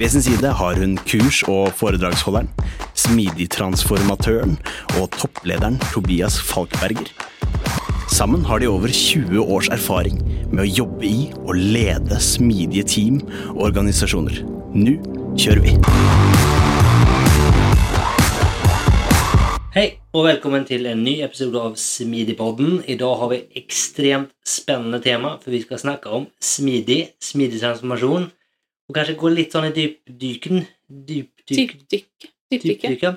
Ved sin side har hun kurs- og foredragsholderen, smidigtransformatøren og topplederen Tobias Falkberger. Sammen har de over 20 års erfaring med å jobbe i og lede smidige team og organisasjoner. Nå kjører vi! Hei, og velkommen til en ny episode av Smidigpodden. I dag har vi ekstremt spennende tema, for vi skal snakke om smidig, smidig transformasjon, og kanskje gå litt sånn i dypdyken dypdyk, Dypdykk. Dypdykke.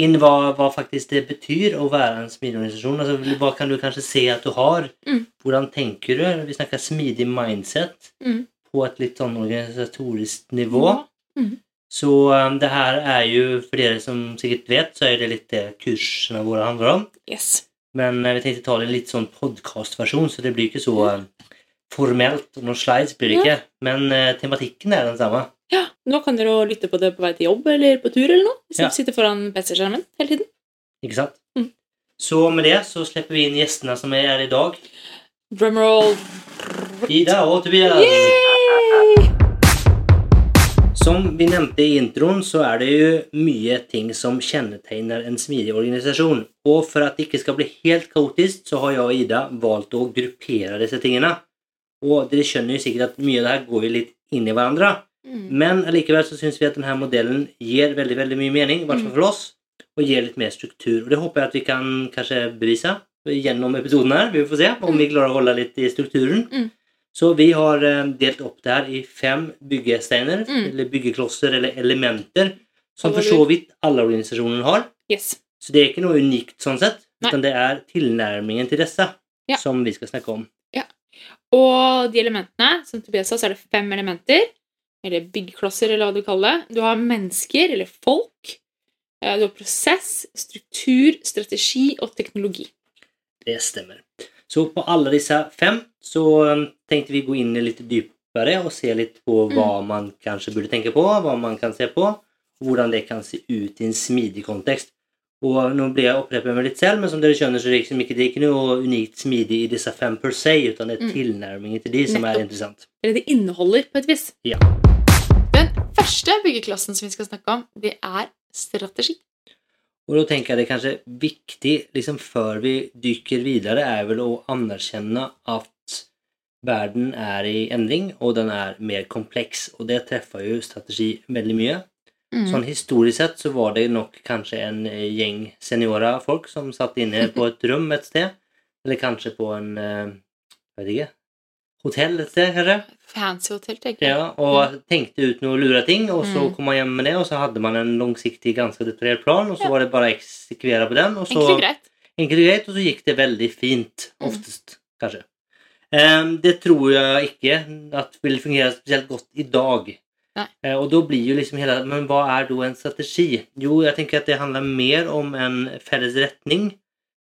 inn hva, hva faktisk det betyr å være en smidig organisasjon. Altså, hva kan du kanskje se at du har? Mm. Hvordan tenker du? Vi snakker smidig mindset Mm. på et litt sånn organisatorisk nivå. Mm. Så um, det her er jo, for dere som sikkert vet, så er det litt det kursene våre handler om. Yes. Men uh, vi tenkte ta det litt sånn podkastversjon, så det blir ikke så eh, formelt. Noen slides blir det ikke. Men uh, tematikken er den samme. Ja, nå kan dere lytte på det på vei til jobb eller på tur eller noe. Hvis Ja. dere sitter foran PC-skjermen hele tiden. Ikke sant? Mm. Så med det så slipper vi inn gjestene som er her i dag. Drumroll. Ida og Tobias. Yay! Som vi nevnte i introen, så er det jo mye ting som kjennetegner en smidig organisasjon. Og for at det ikke skal bli helt kaotisk, så har jeg og Ida valgt å gruppere disse tingene. Og dere skjønner jo sikkert at mye av det her går jo litt inn i hverandre. Mm. Men allikevel så syns vi at denne modellen gir veldig veldig mye mening, i hvert fall for oss, og gir litt mer struktur. Og det håper jeg at vi kan kanskje bevise gjennom episoden her. Vi får se om vi klarer å holde litt i strukturen. Mm. Så vi har eh, delt opp det her i fem byggesteiner, Mm. eller byggeklosser, eller elementer, som for så vidt alle organisasjoner har. Yes. Så det er ikke noe unikt sånn sett, men det er tilnærmingen til disse Ja. som vi skal snakke om. Og de elementene, som Tobias sa, så er det fem elementer. Eller byggklosser, eller hva du kaller det. Du har mennesker, eller folk. Eh, Du har prosess, struktur, strategi og teknologi. Det stemmer. Så på alle disse fem så um, tenkte vi gå inn litt dypere og se litt på Mm. hva man kanskje burde tenke på, hva man kan se på, hvordan det kan se ut i en smidig kontekst. Og nå blir jeg opprepet meg litt selv, men som dere skjønner, så er det liksom ikke, det er ikke noe unikt smidig i disse fem per se, utan det er Mm. tilnærmingen til de som er interessant. Eller det inneholder, på et vis. Ja. Den første byggeklassen som vi skal snakke om, det er strategi. Og da tenker jeg det kanskje viktig, liksom før vi dykker videre, er vel å anerkjenne at verden er i endring, og den er mer kompleks, og det treffer jo strategi veldig mye. Mm. Sånn historisk sett så var det nok kanskje en eh, gjeng seniora folk som satt inne på et rom et sted, eller kanskje på en eh, jeg vet ikke, hotell et sted, kanskje. Fancy hotell, tenker jeg. Ja, og tenkte ut noen lure ting, og så Mm. kom man hjem med det, og så hadde man en langsiktig, ganske detaljert plan, og så Ja. var det bare å eksekvere på den, og så Enkelt og greit. Enkelt og greit, og så gikk det veldig fint, Mm. oftest, kanskje. Um, det tror jeg ikke at vil fungere spesielt godt i dag. Eh, og da blir jo liksom hele Men hva er da en strategi? Jo, jeg tenker at det handler mer om en felles retning.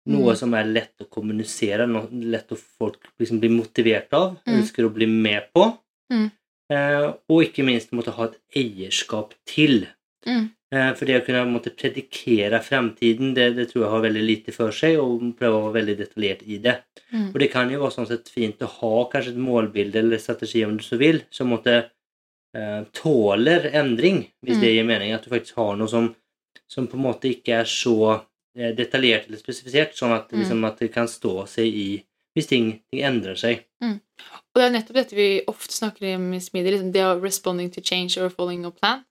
Noe Mm. som er lett å kommunisere, noe lett å folk liksom blir motivert av, Mm. ønsker å bli med på. Mm. Eh, og ikke minst måtte ha et eierskap til. Mm. Eh, For det å kunne måtte predikere fremtiden, det, det tror jeg har veldig lite for seg, og prøve å være veldig detaljert i det. Mm. Og det kan jo være sånn sett fint å ha kanskje et målbilde eller strategi, om du så vil, som måtte tåler endring, hvis Mm. det gir mening. At du faktisk har noe som, som på en måte ikke er så eh, detaljert eller spesifisert, sånn at, Mm. liksom, at det kan stå seg i hvis ting, ting endrer seg. Og det er nettopp dette vi ofte snakker om i Smidig, liksom det å responding to change or following a plan.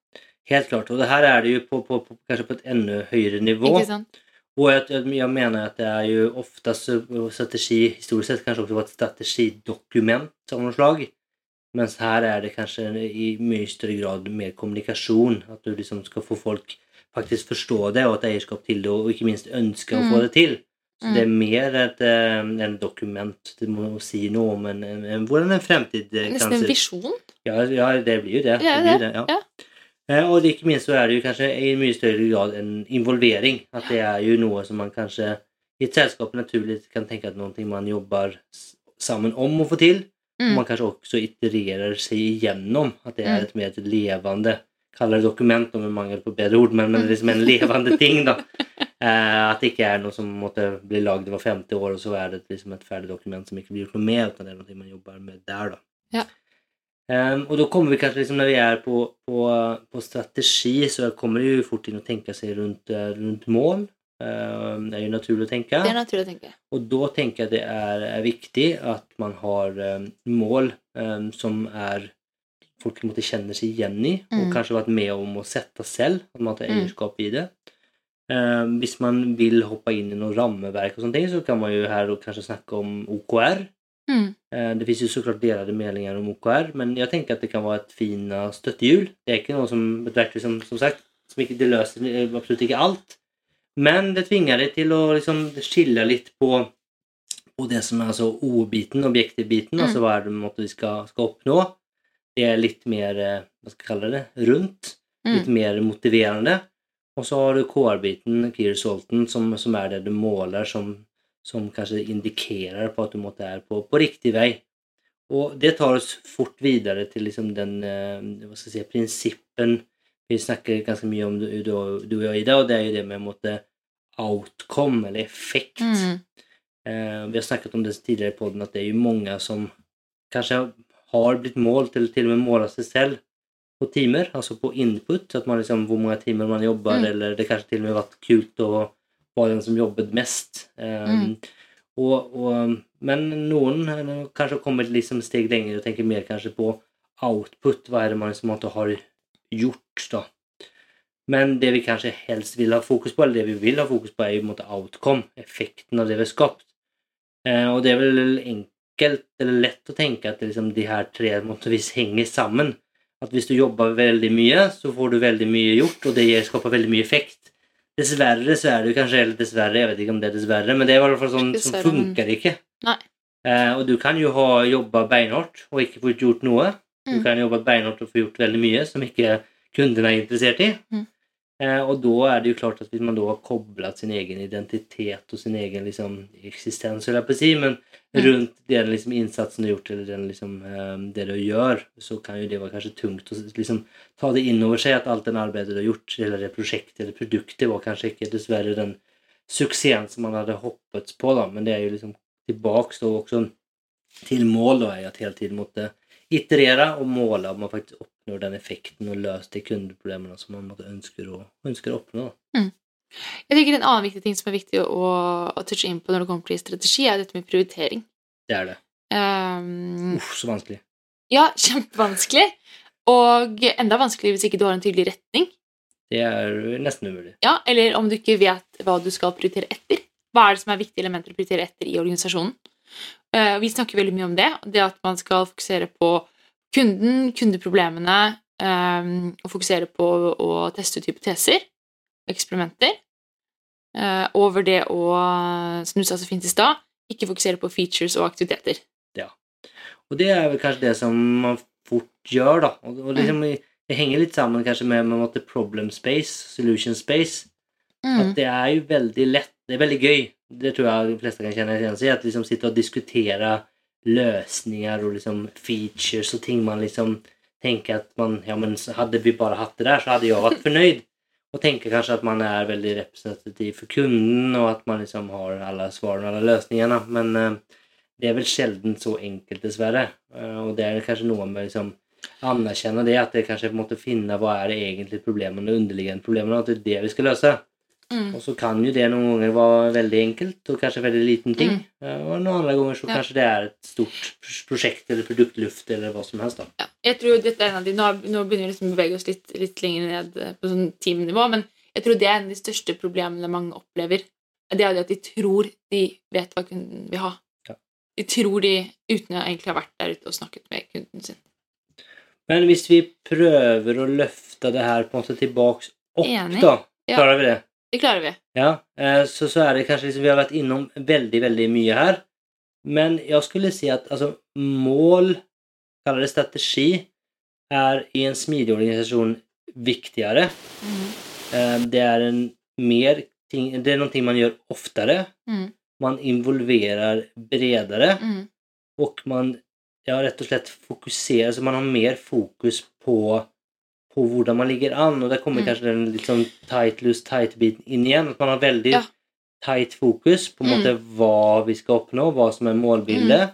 Helt klart. Og det her er det jo på, på, på, kanskje på et enda høyere nivå. Ikke sant? Og jeg, jeg, mener at det er jo oftast strategi, historisk sett kanskje också var et strategidokument av noe slag. Men her er det kanskje i mye større grad mer kommunikasjon. At du liksom skal få folk faktisk forstå det og ett eierskap til det og ikke minst ønske å Mm. få det til. Så Mm. det er mer ett eh, en dokument det må si noe om en, en, en, hvordan en fremtid eh, Nesten kan en se ut. visjon. Ja, ja, det blir jo det. Ja, det, blir det. ja. Ja. Og ikke minst så er det jo kanskje i mye større grad en involvering. At det er jo noe som man kanskje i et selskap naturlig kan tenke at noe man jobber sammen om å få till. Mm. Man kanske också itererar sig igenom. Att det är et ett mer levende, levande, kallar det dokument om en mangel på bedre ord, men, men det är liksom en levande ting då. Eh, at det ikke er noe som måtte bli lagd var femte år og så er det liksom et ferdig dokument som ikke blir gjort noe med utan det er noe man jobber med der, da. Ja. Um, og da kommer vi kanskje liksom Når vi er på, på, på strategi så kommer det jo fort inn å tenke seg rundt, rundt mål. Ehm, det er jo naturligt att tänka. Det er naturlig å tenke. Og da tenker jeg det er viktig at att man har eh, mål eh, som er folk måtte kjenne seg igjen i Mm. og kanskje vært med om å sette selv, at man tar Mm. i det. Eh, hvis man vil hoppe inn i noe rammeverk, og sånne ting, så kan man jo her kanskje snakke om OKR. Mm. Uh, Det finns så såklart delade meldinger om OKR men jeg tenker at det kan være et fina støttehjul. Det er ikke noe som et verktøy som, som sagt, som ikke, det løser absolutt ikke alt, allt. Men det tvinger deg til å liksom skille litt på, på det som er altså O-biten, objektivbiten, Mm. altså hva er det måte vi skal, skal, oppnå. Det er litt mer, hva skal jeg kalle det, rundt. Mm. lite mer motiverende. Og så har du KR-biten, Key Resulten, som, som er det du måler, som, som kanskje indikerer på at du måtte er på, på riktig vei. Og det tar oss fort videre til liksom den hva skal jeg si, prinsippen principen. Vi snakker ganske mye om du, du, jag Ida og det er jo det med måte outcome eller effekt. Mm. Eh, vi har snakket om det tidligere i podden at det er jo mange som kanskje har blitt målt, eller til og med måla seg selv, på timer, altså på input, at man liksom hvor mange timer man jobber, Mm. eller det kanskje til og med vært kult å være den som jobbet mest. Eh, Mm. og, og, men noen kanskje har kommet liksom steg lenger og tenker mer kanskje på output, hva er det man liksom har gjort da. Men det vi kanskje helst vil ha fokus på, eller det vi vil ha fokus på er i en måte outcome, effekten av det vi har skapt. Eh, og det er vel enkelt eller lett å tenke at liksom de her tre måste henger sammen. At Att hvis du jobber veldig mye, så får du veldig mye gjort og det skaper veldig mye effekt. Dessverre så er det jo kanskje eller dessverre, jeg vet ikke om det er dessverre, men det er i hvert fall sånn som funker ikke. inte. Nei. Eh, og du kan jo ha jobba beinhardt og ikke fått gjort något. Du kan jobbe beinhardt og få gjort veldig mye som ikke kunden er interessert i. Mm. Eh, og da er det jo klart at hvis man da har koblet sin egen identitet og sin egen liksom, existens, eller jag på säga, men Mm. runt den liksom, insatsen du har gjort eller den, liksom, eh, det du gjør, så kan jo det være kanskje tungt å liksom, ta det inn over seg at alt den arbeidet du har gjort eller det prosjektet eller produktet, var kanskje ikke dessverre den suksessen som man hadde hoppet på da, Men det er jo liksom tilbake til också till mål da, er at att måtte tiden måste iterera og måle om man faktisk oppnår den effekten og løser de kundeproblemene som man måtte ønsker å oppnå. Mm. Jeg tenker En annen viktig ting som er viktig å, å touche inn på når det kommer til strategi, er dette med prioritering. Det er det. Um, Uff, så vanskelig. ja, kjempevanskelig. Og enda vanskeligere hvis ikke du har en tydelig retning. Det er nesten umulig. Ja, Eller om du ikke vet hva du skal prioritere etter. Hva er det som er viktige elementer å prioritere etter i organisasjonen? Eh, vi snakker veldig mye om det. Det at man skal fokusere på kunden, kundeproblemene, eh, og fokusere på å teste ut hypoteser, eksperimenter. Eh, over det å, som du sa så fint i stad, ikke fokusere på features og aktiviteter. Ja. Og det er vel kanskje det som man fort gjør, da. Og, liksom, Det henger litt sammen kanskje med, med problem space, solution space. Mm. At det er jo veldig lett det er veldig göj. Det tror jeg de fleste kan kjenne igjen seg i, at liksom sitte og diskutere løsninger og liksom features og ting man liksom tenker at man, ja men hadde vi bare hatt det der, så hadde jeg vært fornøyd. Og tenker kanskje at man er veldig representativ for kunden og at man liksom har alle svarene og alle løsningene. Men uh, det er vel sjelden så enkelt dessverre. Uh, og det er kanskje noe med liksom anerkjenne det, at det kanske måste finna vad är det egentligen problemen och problemene, problemen och att det er det vi skal lösa. Mm. Og så kan jo det noen ganger være veldig enkelt og kanskje veldig liten ting. Mm. Og noen andre ganger så Ja. kanskje det er et stort prosjekt eller produktluft eller hva som helst. da. Ja, jeg tror dette er en av de, nå, nå begynner vi liksom å bevege oss litt, litt lenger ned på sånn teamnivå, men jeg tror det er en av de største problemene mange opplever det er det at de tror de vet hva kunden vil ha. Ja. De tror de, uten å egentlig ha vært der ute og snakket med kunden sin. Men hvis vi prøver å løfte det her på en måte tilbake opp, Enig. da, klarer vi det? Det klarer vi. Ja, eh, så, så er det kanskje liksom, vi har vært innom veldig, veldig mye her. Men jeg skulle si at altså, mål, kaller det strategi, er i en smidig organisasjon viktigere. Mm. Eh, det er en mer ting, det er noe man gjør oftere. Mm. Man involverer bredere, Mm. og man ja, rett og slett fokuserer, så man har mer fokus på på hvordan man ligger an, og der kommer Mm. kanskje den litt sånn tight, loose, tight-biten inn igjen. At man har veldig Ja. tight fokus på en Mm. hva vi skal oppnå, hva som er målbildet.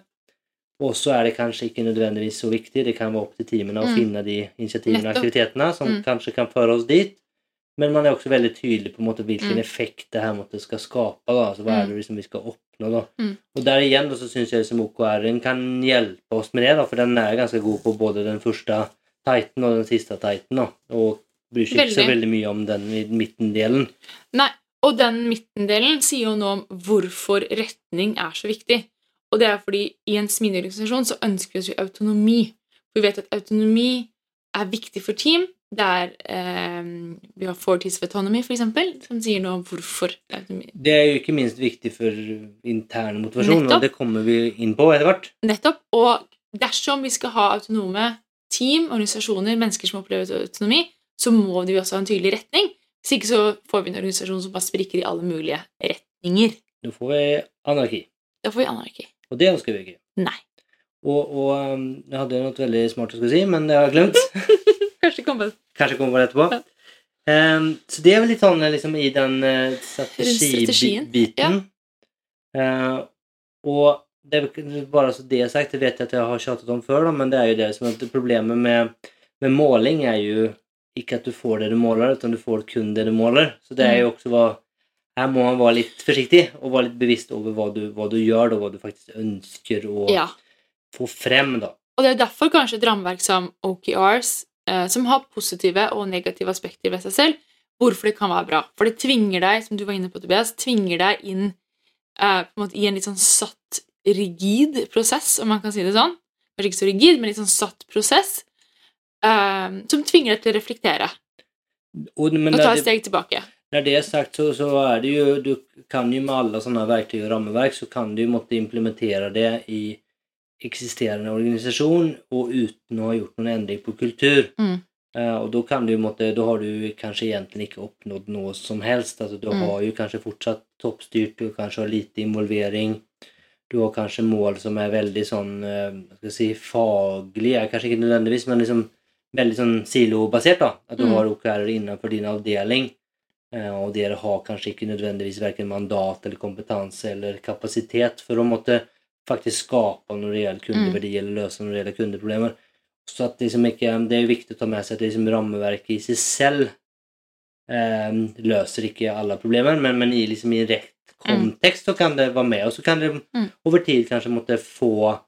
Og så er det kanskje ikke nødvendigvis så viktig, det kan være opp til teamene å Mm. finne de initiativene og aktivitetene som Mm. kanskje kan føre oss dit. Men man er også veldig tydelig på en måte hvilken Mm. effekt det her måtte skal skape. Da. Altså, hva er Mm. det liksom vi skal oppnå? Da. Mm. Og der igjen da, så syns jeg som OKR-en kan hjelpe oss med det, da, for den er ganske god på både den første tighten og den siste Titan, Da, og bryr seg ikke så Veldig. mye om den i midtendelen. Nei, og den midtendelen sier jo noe om hvorfor retning er så viktig. Og det er fordi i en smidig organisasjon så ønsker vi oss jo autonomi. For vi vet at autonomi er viktig for team. Det er eh, Vi har Fortis of Autonomy, for eksempel, som sier noe om hvorfor autonomi. Det er jo ikke minst viktig for intern motivasjon, Nettopp. og det kommer vi inn på etter hvert. Nettopp. Og dersom vi skal ha autonome team, organisasjoner, mennesker som opplever autonomi, så må de også ha en tydelig retning. Hvis ikke så får vi en organisasjon som bare spriker i alle mulige retninger. Da får vi anarki. Da får vi anarki. Og det ønsker vi ikke. Nei. Og, og um, jeg hadde noe veldig smart jeg skulle si, men det har jeg glemt. Kanskje det Kanskje kommer det etterpå. Um, så det er vel litt sånn liksom, i den uh, strategibiten. strategibiten. Uh, og det bare så det er sagt, det vet jeg at jeg har tjatet om før, da, men det er jo det som at problemet med, med måling er jo ikke at du får det du måler, utan du får kun det du måler. Så det er jo også hva Her må man være litt forsiktig og være litt bevisst over hva du, hva du gjør, og hva du faktisk ønsker å Ja. få frem, da. Og det er derfor kanskje et rammeverk som OKRs, eh, som har positive og negative aspekter ved seg selv, hvorfor det kan være bra. For det tvinger deg, som du var inne på, Tobias, tvinger deg inn eh, på en måte i en litt sånn satt, rigid prosess, om man kan si det sånn. Kanskje ikke så rigid, men litt sånn satt prosess, eh, som tvinger deg til å reflektere Og, og ta et steg tilbake. Når det er sagt så, så er det jo du kan jo med alle sånne verktøy og rammeverk, så kan du jo måtte implementere det i eksisterende organisation og uten å ha gjort noen endring på kultur. Mm. Uh, og da kan du måtte, da har du kanskje egentlig ikke oppnådd noe som helst. Altså, du Mm. har jo kanskje fortsatt toppstyrt, du kanskje har lite involvering. Du har kanskje mål som er veldig sånn hva skal jeg si, faglige, kanskje ikke nødvendigvis, men liksom veldig sånn silobasert. da, At du Mm. har OKR innanför din avdeling. Eh, Og dere har kanskje ikke nødvendigvis verken mandat eller kompetanse eller kapasitet for å måtte faktisk skape noen reell kundeverdi eller løse noen reelle kundeproblemer. Så at liksom ikke, Det er viktig å ta med seg at liksom rammeverket i seg selv eh, løser ikke alle problemer, men, men i, liksom, i rett kontekst så kan det være med, og så kan det Mm. over tid kanskje måtte få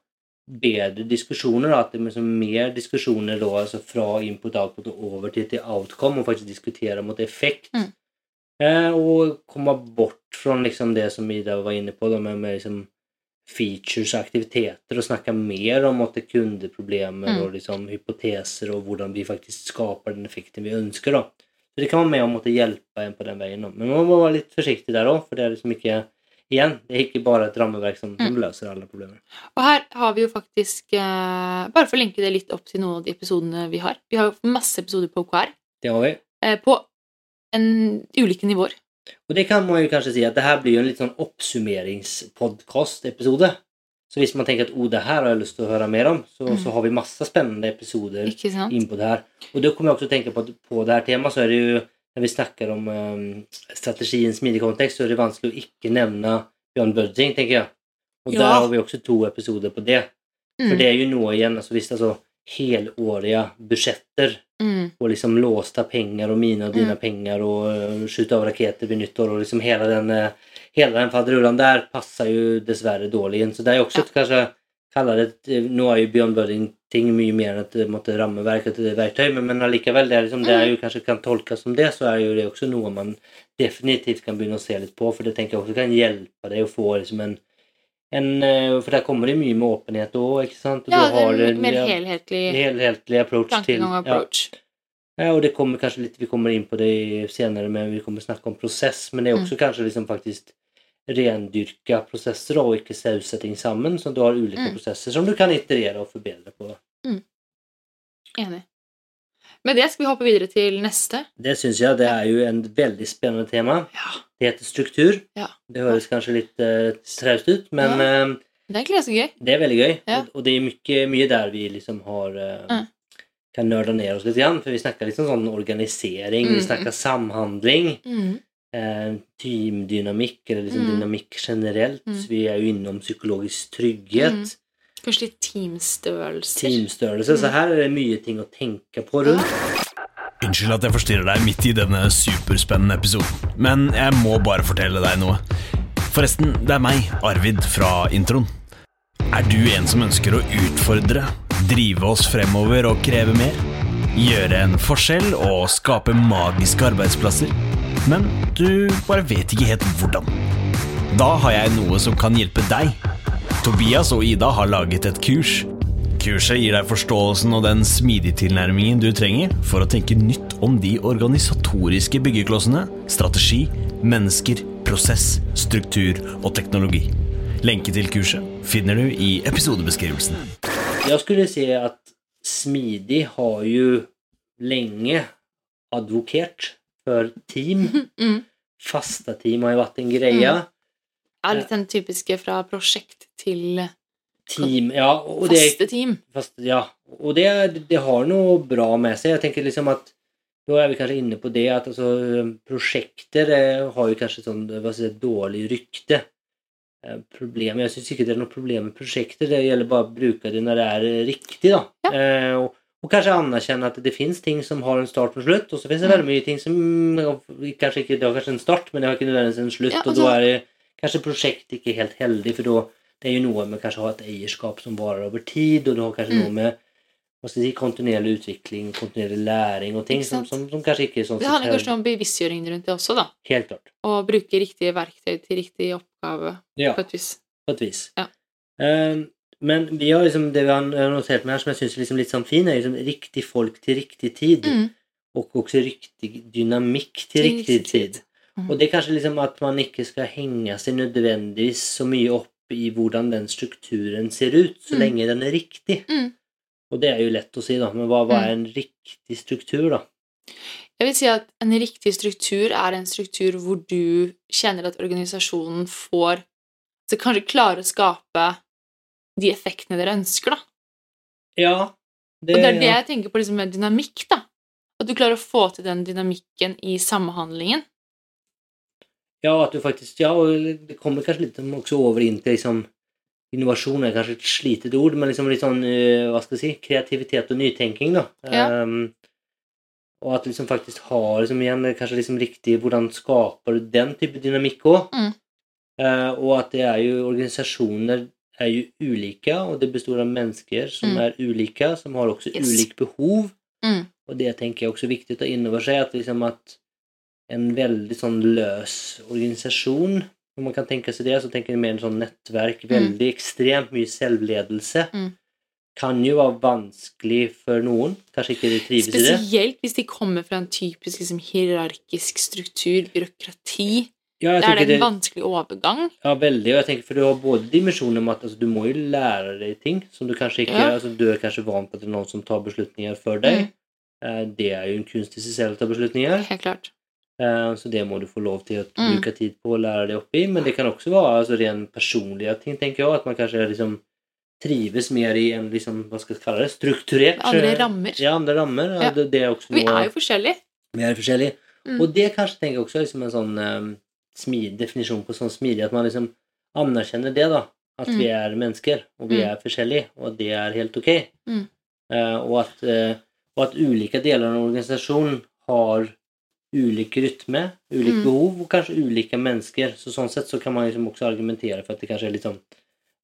bedre diskusjoner. Da, at det liksom mer diskusjoner da, altså fra input, output og over til, til outcome, og faktisk diskutere mot effekt. Mm. Eh, og komme bort fra liksom det som Ida var inne på, da, med, med liksom features og aktiviteter, og snakke mer om måtte, kundeproblemer Mm. og liksom, hypoteser, og hvordan vi faktisk skaper den effekten vi ønsker. Da. Så det kan være med å måtte hjelpe en på den veien. Men man må være litt forsiktig der òg, for det er liksom ikke Igjen, det er ikke bare et rammeverk som, som Mm. løser alle problemer. Og her har vi jo faktisk eh, Bare for å linke det litt opp til noen av de episodene vi har. Vi har jo masse episoder på OKR Det har vi. eh, på en, ulike nivåer. Og det kan man jo kanskje si at det her blir jo en litt sånn oppsummeringspodkast-episode. Så hvis man tenker at oh, det her har jeg lyst til å høre mer om, så, Mm. så har vi masse spennende episoder innpå på det her. Og da kommer jeg også tenke på at på det her temaet så er det jo når vi snakker om um, strategi i smidig kontekst, så er det vanskelig å ikke nevne Bjørn Budging, tenker jeg. Og Ja. der har vi også to episoder på det. For Mm, det er jo noe igjen, altså hvis er helårige budsjetter mm, og liksom låsta penger og mine og dina Mm. og och eh, skjuta av raketer ved nyttår og liksom hele den, eh, hela den faderullan där passar ju dessvärre dårlig. Så det är också Ja. kanske kalla det, Nå er jo Beyond Budding-ting mye mer enn et måtte, rammeverk et verktøy, men, men allikevel, det, liksom, det er jo kanskje kan tolkes som det, så er jo det også noe man definitivt kan begynne å se litt på, for det tenker jeg også kan hjelpe deg å få liksom en, en eh, For der kommer det mye med åpenhet òg, ikke sant? Og Ja, du har en mer helhetlig helhetlig approach til approach. ja. Ja, og det kommer kanskje litt, Vi kommer inn på det senere, men vi kommer snakke om prosess. Men det er også kanskje liksom faktisk rendyrka prosesser og ikke sausetting sammen. Så du har ulike Mm. prosesser som du kan iterere og forbedre på. Mm. Enig. Med det skal vi hoppe videre til neste. Det syns jeg det er jo en veldig spennende tema. Ja. Det heter struktur. Ja. Det høres kanskje litt uh, traust ut, men Ja. eh, Det er ganske gøy. det er veldig gøy. Ja. Og, og det er mye, mye der vi liksom har Mm. kan nørde ned oss litt igjen, for vi snakker liksom sånn organisering, vi Mm. snakker samhandling. Mm. Eh, teamdynamikk, eller liksom Mm. dynamikk generelt. Mm. Vi er jo innom psykologisk trygghet, Mm. Kanskje litt teamstørrelser. teamstørrelse, så Mm. her er det mye ting å tenke på rundt. Unnskyld at jeg forstyrrer deg midt i denne superspennende episoden, men jeg må bare fortelle deg noe. Forresten, det er meg, Arvid, fra introen. Er du en som ønsker å utfordre, drive oss fremover og kreve mer? Gjøre en forskjell og skape magiske arbeidsplasser? Men du bare vet ikke helt hvordan. Da har jeg noe som kan hjelpe deg. Tobias og Ida har laget et kurs. Kurset gir deg forståelsen og den smidige tilnærmingen du trenger for å tenke nytt om de organisatoriske byggeklossene, strategi, mennesker, prosess, struktur og teknologi. Lenke til kurset finner du i episodebeskrivelsen. Jeg skulle si at smidig har jo lenge advokert for team. Mm. Faste team har jo vært en greie. Ja, litt den typiske fra prosjekt til Team, ja, og det, faste team. fast, ja, og det, det har noe bra med seg. Jeg tenker liksom at Nå er vi kanskje inne på det at altså, prosjekter eh, har jo kanskje sånn si, dårlig rykte. Eh, Problem, jeg syns ikke det er noe problem med prosjekter, det gjelder bare å bruke det når det er eh, riktig. da. Ja. Eh, og, og kanskje anerkjenne at det finnes ting som har en start og slutt, og så finnes det Mm. veldig mye ting som kanskje ikke, Det har kanskje en start, men det har ikke nødvendigvis en slutt, Ja, og altså- da er det kanskje prosjektet ikke helt heldig, for da det er jo noe med kanskje å ha et eierskap som varer over tid, og du har kanskje Mm. noe med hva skal jeg si, kontinuerlig utvikling, kontinuerlig læring og ting som, som, som kanskje ikke er sånn Det handler kanskje om bevisstgjøring rundt det også, da. Helt klart. Å bruke riktige verktøy til riktig oppgave Ja, på et vis. på et vis. Ja. Um, men vi har liksom, det vi har notert med her, som jeg syns er liksom litt sånn fin, er liksom riktig folk til riktig tid. Mm. Og også riktig dynamikk til riktig tid. Mm. Og det er kanskje liksom at man ikke skal henge seg nødvendigvis så mye opp i hvordan den strukturen ser ut, så Mm. lenge den er riktig. Mm. Og det er jo lett å si, da, men hva, hva er en riktig struktur, da? Jeg vil si at en riktig struktur er en struktur hvor du kjenner at organisasjonen får Så kanskje klarer å skape de effektene dere ønsker, da. Ja. Det, Og det er det ja. jeg tenker på liksom med dynamikk, da. At du klarer å få til den dynamikken i samhandlingen. ja, at du faktisk Ja, og det kommer kanskje litt også over inn til liksom Innovasjon er kanskje et slitet ord, men liksom litt sånn eh, Hva skal jeg si Kreativitet og nytenking, da. Ja. Um, og at liksom faktisk har liksom igjen kanskje liksom riktig Hvordan skaper du den type dynamikk òg? Mm. og at det er jo organisasjoner er jo ulike, og det består av mennesker som Mm. er ulike, som har også Yes. ulik behov. Mm. Og det tenker jeg også er viktig å ta inn over seg, at liksom at en veldig sånn løs organisasjon, om man kan tenke seg det, så tenker jeg mer en sånn nettverk, veldig ekstremt mye selvledelse, Mm. kan jo være vanskelig for noen. Kanskje ikke de trives i det. Spesielt hvis de kommer fra en typisk liksom, hierarkisk struktur, byråkrati. Ja, Da er det en vanskelig overgang. Ja, veldig. Og jeg tenker, for du har både dimensjoner med at altså, du må jo lære deg ting som du kanskje ikke Ja. altså, Du er kanskje vant på at det er noen som tar beslutninger for deg. Mm. Det er jo en kunst i seg selv å ta beslutninger. Helt klart. Eh, Så det må du få lov til å Mm. bruke tid på å lære deg opp i. Men det kan også være altså, ren personlige ting, tenker jeg. At man kanskje liksom trives mer i en liksom, hva skal jeg kalle det, strukturert Andre eh, rammer. Ja, andre rammer. Ja. Det, det er også Vi er jo forskjellige. vi er forskjellige. Mm. Og det kanskje tenker jeg også er liksom en sånn um, smid, definisjon på sånn smidig, at man liksom anerkjenner det, da. At Mm. vi er mennesker, og vi Mm. er forskjellige, og det er helt ok. Mm. Eh, og, at, uh, og at ulike deler av en organisasjon har ulik rytme, ulik Mm. behov, og kanskje ulike mennesker. Så sånn sett så kan man liksom også argumentere for at det kanskje er litt sånn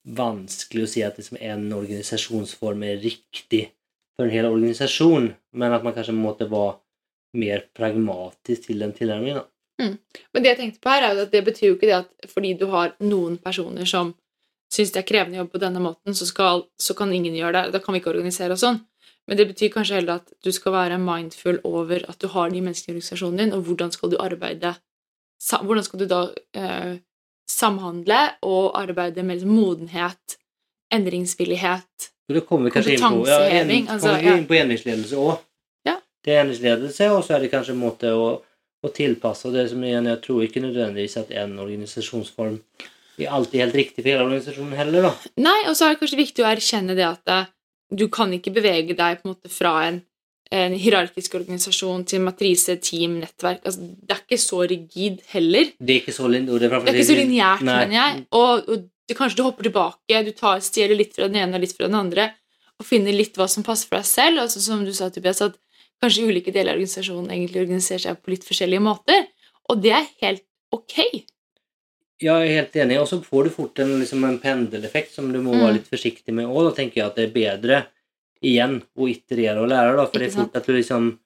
vanskelig å si at liksom en organisasjonsform er riktig for en hel organisasjon, men at man kanskje måtte være mer pragmatisk til den tilnærmingen. Mm. Men det jeg tenkte på her, er jo at det betyr jo ikke det at fordi du har noen personer som syns det er krevende å jobbe på denne måten, så, skal, så kan ingen gjøre det. Da kan vi ikke organisere oss sånn. Men det betyr kanskje heller at du skal være mindful over at du har de menneskene i organisasjonen din, og hvordan skal du arbeide Hvordan skal du da eh, samhandle og arbeide med liksom modenhet, endringsvillighet Så Kompetanseheving, altså, kommer vi inn på endringsledelse òg. Ja. Det er endringsledelse, og så er det kanskje en måte å, å tilpasse det som igjen, Jeg tror ikke nødvendigvis at en organisasjonsform er alltid helt riktig for hele organisasjonen heller. da. Nei, og så er det kanskje viktig å erkjenne det at eh, du kan ikke bevege deg på en måte fra en, en hierarkisk organisasjon til matrise, team, nettverk. Altså, det er ikke så rigid heller. Det er ikke så, lin det er, Det ikke så lineært, mener jeg. Og, og du, kanskje du hopper tilbake, du tar, stjeler litt fra den ene og litt fra den andre, og finner litt hva som passer for deg selv. Altså, som du sa, Tobias, at kanskje ulike deler av organisasjonen egentlig organiserer seg på litt forskjellige måter. Og det er helt ok. Jeg er helt enig, og så får du fort en, liksom en pendeleffekt som du må Mm. være litt forsiktig med. Og da tenker jeg at det er bedre igjen å iterere og lære, da, for det er fort at du liksom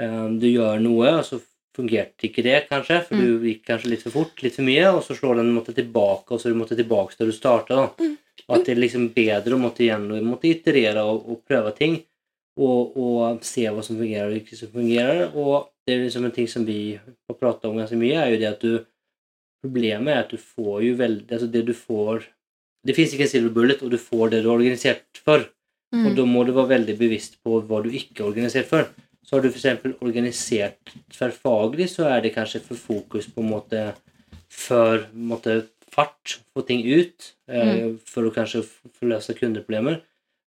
um, Du gjør noe, og så fungerte ikke det, kanskje, for Mm. du gikk kanskje litt for fort, litt for mye, og så slår den en måte tilbake, og så du måtte tilbake der du starta. Mm. Og at det er liksom bedre å måtte igjen og måtte iterere og, og prøve ting, og, og se hva som fungerer og ikke som fungerer. Og det er liksom en ting som vi har prata om ganske mye, er jo det at du Problemet er at du får jo veldig Altså, det du får Det fins ikke en silver bullet, og du får det du er organisert for. Mm. Og da må du være veldig bevisst på hva du ikke er organisert for. Så har du f.eks. organisert tverrfaglig, så er det kanskje for fokus på en måte for måte, fart, få ting ut, mm. for å kanskje forløse kundeproblemer.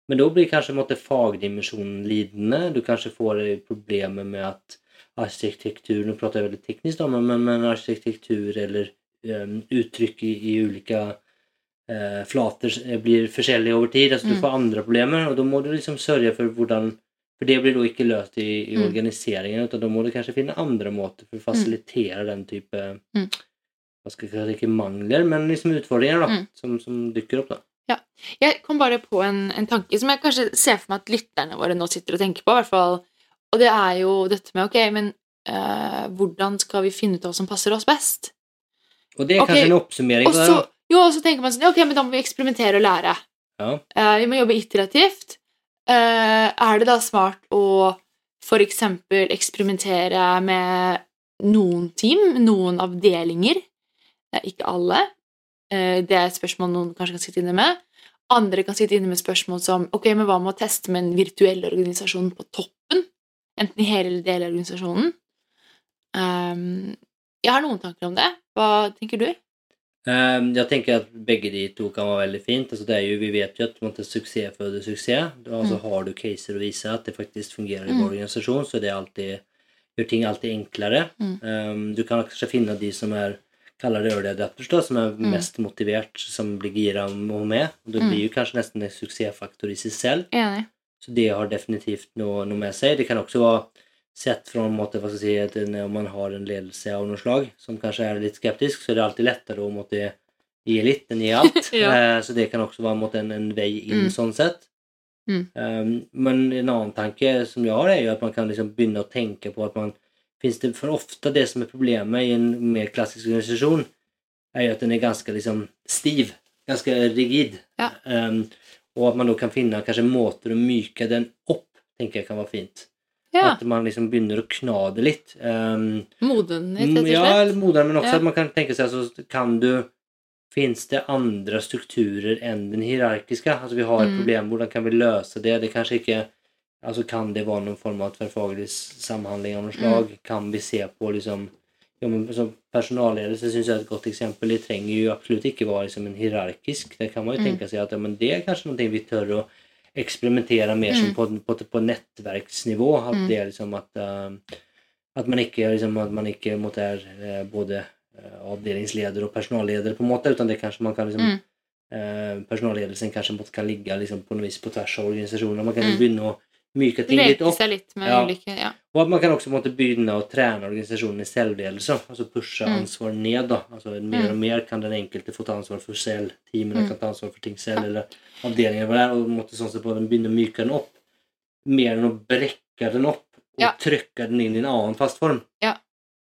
Men da blir kanskje måte, fagdimensjonen lidende. Du kanskje får eh, problemer med at arkitektur Nå prater jeg veldig teknisk, da, men, men, arkitektur eller uttrykk i, i ulike eh, flater s- blir forskjellige over tid. Altså, du Mm. får andre problemer, og da må du liksom sørge for hvordan For det blir da ikke løst i, i Mm. organiseringen, utan da må du kanskje finne andre måter for å fasilitere den type Mm. hva skal jeg kalle ikke mangler, men liksom utfordringer da, Mm. som, som dukker opp. da. Ja. Jeg kom bare på en, en tanke som jeg kanskje ser for meg at lytterne våre nå sitter og tenker på. i hvert fall. Og det er jo dette med ok, men eh, hvordan skal vi finne ut hva som passer oss best? Og det er kanskje en oppsummering Og så, jo, og så tenker man sånn Ok, men da må vi eksperimentere og lære. Ja. Uh, vi må jobbe iterativt. Uh, er det da smart å for eksempel eksperimentere med noen team, noen avdelinger? Uh, ikke alle. Det er et spørsmål noen kanskje kan sitte inne med. Andre kan sitte inne med spørsmål som ok, men hva med å teste med en virtuell organisasjon på toppen? Enten i hele eller deler av organisasjonen. Jeg har noen tanker om det. Hva tenker du? Ehm, Jeg tenker at begge de to kan være veldig fint. Altså det jo, vi vet jo at måte, suksess føder suksess. Da, mm. Har du caser å vise at det faktisk fungerer i Mm. vår organisasjon, så det alltid, gjør ting alltid enklere. Mm. Um, du kan kanskje finne de som er kaller det early adapters, som er Mm. mest motivert, som blir gira og med. Og det Mm. blir jo kanskje nesten en suksessfaktor i seg selv. Enig. Så det har definitivt noe, noe med seg. Det kan også være sett fra en måte, hva skal jeg si, at om man har en ledelse av noe slag som kanskje er litt skeptisk, så er det alltid lettere å måtte gi litt enn gi alt. Ja. Eh, Så det kan også være en, måte, en, en vei inn Mm. sånn sett. Mm. Um, men en annen tanke som jeg har, er jo at man kan liksom begynne å tenke på at man Finns det for ofte det som er problemet i en mer klassisk organisasjon, er jo at den er ganske liksom stiv. Ganske rigid. Ja. Um, og at man da kan finne kanskje måter å myke den opp, tenker jeg kan være fint. Ja. At man liksom begynner å kna det litt. Um, Modenhet, Mm, rett og Ja, slett. eller moden, men også Ja. at man kan tenke seg altså, kan du Fins det andre strukturer enn den hierarkiske? Altså Vi har et Mm. problem, hvordan kan vi løse det? Det kanskje ikke Altså Kan det være noen form av tverrfaglig samhandling av noe Mm. slag? Kan vi se på liksom ja, men som Personalledelse syns jeg er et godt eksempel. Det trenger jo absolutt ikke være liksom en hierarkisk. Det kan man jo Mm. tenke seg at ja, men det er kanskje noe vi tør å eksperimentere mer som Mm. på, på, på nettverksnivå. At Mm. det er liksom at uh, at man ikke, liksom, at man ikke måtte, er eh, både eh, avdelingsleder og personalleder, på en måte, utan det kanskje man kan liksom, Mm. eh, Personalledelsen kanskje måtte, kan ligge liksom, på noe vis på tvers av organisasjoner. Man kan Mm. begynne å myke ting litt Leke opp. seg litt med Ja. ulike Ja. Og at man kan også måtte begynne å trene organisasjonen i selvledelse. Altså pushe Mm. ansvar ned. da. Altså Mer Mm. og mer kan den enkelte få ta ansvar for selv. Teamene Mm. kan ta ansvar for ting selv, eller avdelingen hva det er, og måtte sånn sett på den begynne å myke den opp. Mer enn å brekke den opp og Ja. trykke den inn i en annen fast form. Ja.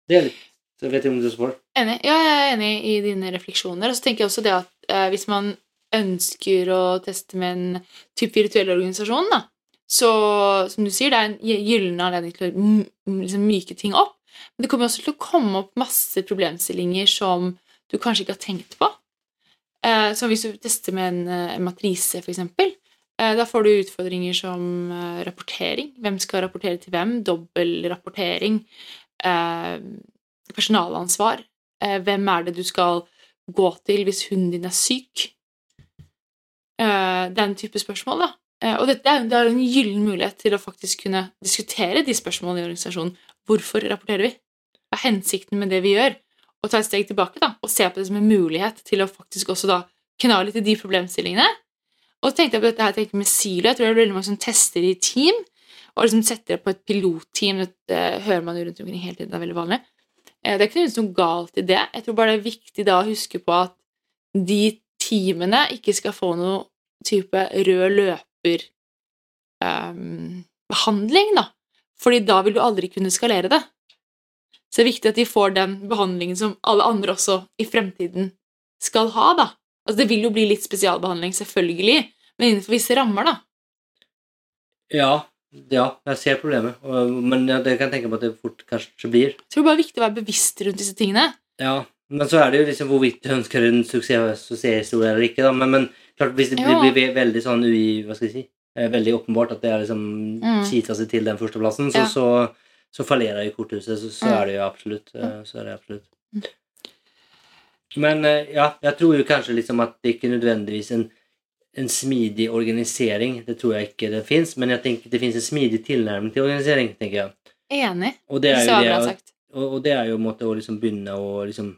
Det er litt så Jeg vet ikke om du spør? Enig. Ja, jeg er enig i dine refleksjoner. Og så tenker jeg også det at eh, hvis man ønsker å teste med en type virtuell organisasjon, da, så som du sier, det er en gy- gyllen anledning til å liksom myke ting opp. Men det kommer også til å komme opp masse problemstillinger som du kanskje ikke har tenkt på. Eh, så hvis du tester med en, eh, en matrise, eksempel, eh, da får du utfordringer som eh, rapportering. Hvem skal rapportere til hvem? Dobbel rapportering. Eh, personalansvar. Eh, hvem er det du skal gå til hvis hunden din er syk? Eh, den type spørsmål, da. Eh, og dette er, det er en gyllen mulighet til å faktisk kunne diskutere de spørsmålene i organisasjonen. Hvorfor rapporterer vi? Hva er hensikten med det vi gjør? Og ta et steg tilbake da, og se på det som en mulighet til å faktisk også da kna litt i de problemstillingene. Og så tenkte jeg på dette her, tenkte med silo. Jeg tror det er veldig mange som tester i team, og liksom setter det på et pilotteam. Det hører man jo rundt omkring hele tiden. Det er veldig vanlig. Eh, Det er ikke noe galt i det. Jeg tror bare det er viktig da å huske på at de teamene ikke skal få noe type rød løper ehm, behandling, da. Fordi da vil du aldri kunne skalere det. Så det er viktig at de får den behandlingen som alle andre også i fremtiden skal ha, da. Altså, det vil jo bli litt spesialbehandling, selvfølgelig, men innenfor visse rammer, da. Ja, ja, jeg ser problemet. Men det kan jeg tenke meg at det fort kanskje blir. Så det er bare viktig å være bevisst rundt disse tingene. Ja, men så er det jo liksom hvorvidt du ønsker en suksess, suksesshistorie eller ikke. da, Men, men klart hvis det blir, blir veldig sånn ui, hva skal jeg si, eh, veldig åpenbart at det er liksom Mm. kita seg til den førsteplassen, så, Ja. så, så fallerer jo korthuset. Så, så Mm. er det jo absolutt. eh, Så er det absolutt. Mm. Men eh, ja, jeg tror jo kanskje liksom at det ikke nødvendigvis en en smidig organisering, det tror jeg ikke det fins, men jeg tenker det fins en smidig tilnærming til organisering, tenker jeg. Enig. Og det er jo det, og, og det er jo en måte å liksom begynne å liksom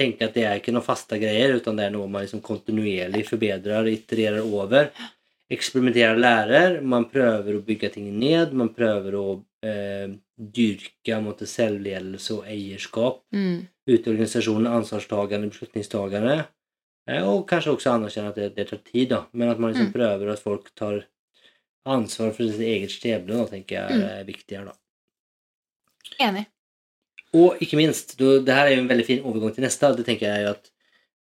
tenke at det er ikke noen faste greier, utan det er noe man liksom kontinuerlig forbedrer, itererer over. Eksperimenterer, lærer. Man prøver å bygge ting ned. Man prøver å eh, dyrke mot selvledelse og eierskap Mm. ute i organisasjonen, ansvarstagende, beslutningstagende. Eh, og kanskje også anerkjenne at det, det tar tid, da. Men at man liksom Mm. prøver at folk tar ansvar for sitt eget skjebne, tenker jeg er mm. viktigere, da. Enig. Og ikke minst, du, det her er jo en veldig fin overgang til neste. Det tenker jeg jo at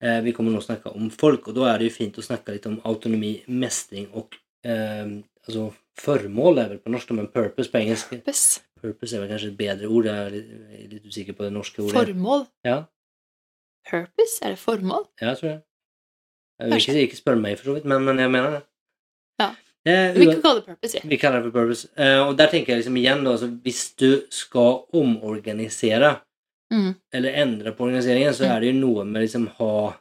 eh, Vi kommer nå å snakke om folk, og da er det jo fint å snakke litt om autonomi, mestring og eh, altså formål er vel på norsk, men purpose på engelsk. Purpose. Purpose er vel kanskje et bedre ord. Jeg er litt, jeg er litt usikker på det norske ordet. Formål. Ja, Purpose? Er det formål? ja, jeg tror det. Jeg vil ikke, ikke spørre meg, for så vidt, men, men jeg mener det. Eh, Vi kan kalle det purpose, Ja. Vi kaller det for purpose. Eh, og der tenker jeg liksom igjen, da, altså, hvis du skal omorganisere Mm. eller endre på organiseringen, så Mm. er det jo noe med liksom ha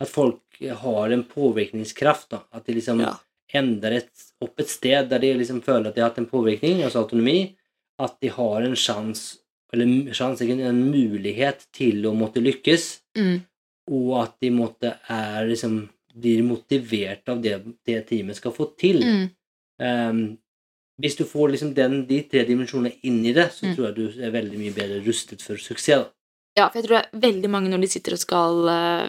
At folk har en påvirkningskraft. da, At de liksom Ja. endrer et, opp et sted der de liksom føler at de har hatt en påvirkning, altså autonomi. At de har en sjanse, eller sjans, en mulighet til å måtte lykkes, Mm. og at de måtte er liksom blir motivert av det det teamet skal få til. Mm. Um, hvis du får liksom den, de tre dimensjonene inn i det, så Mm. tror jeg du er veldig mye bedre rustet for suksess. Ja, for jeg tror det er veldig mange når de sitter og skal uh,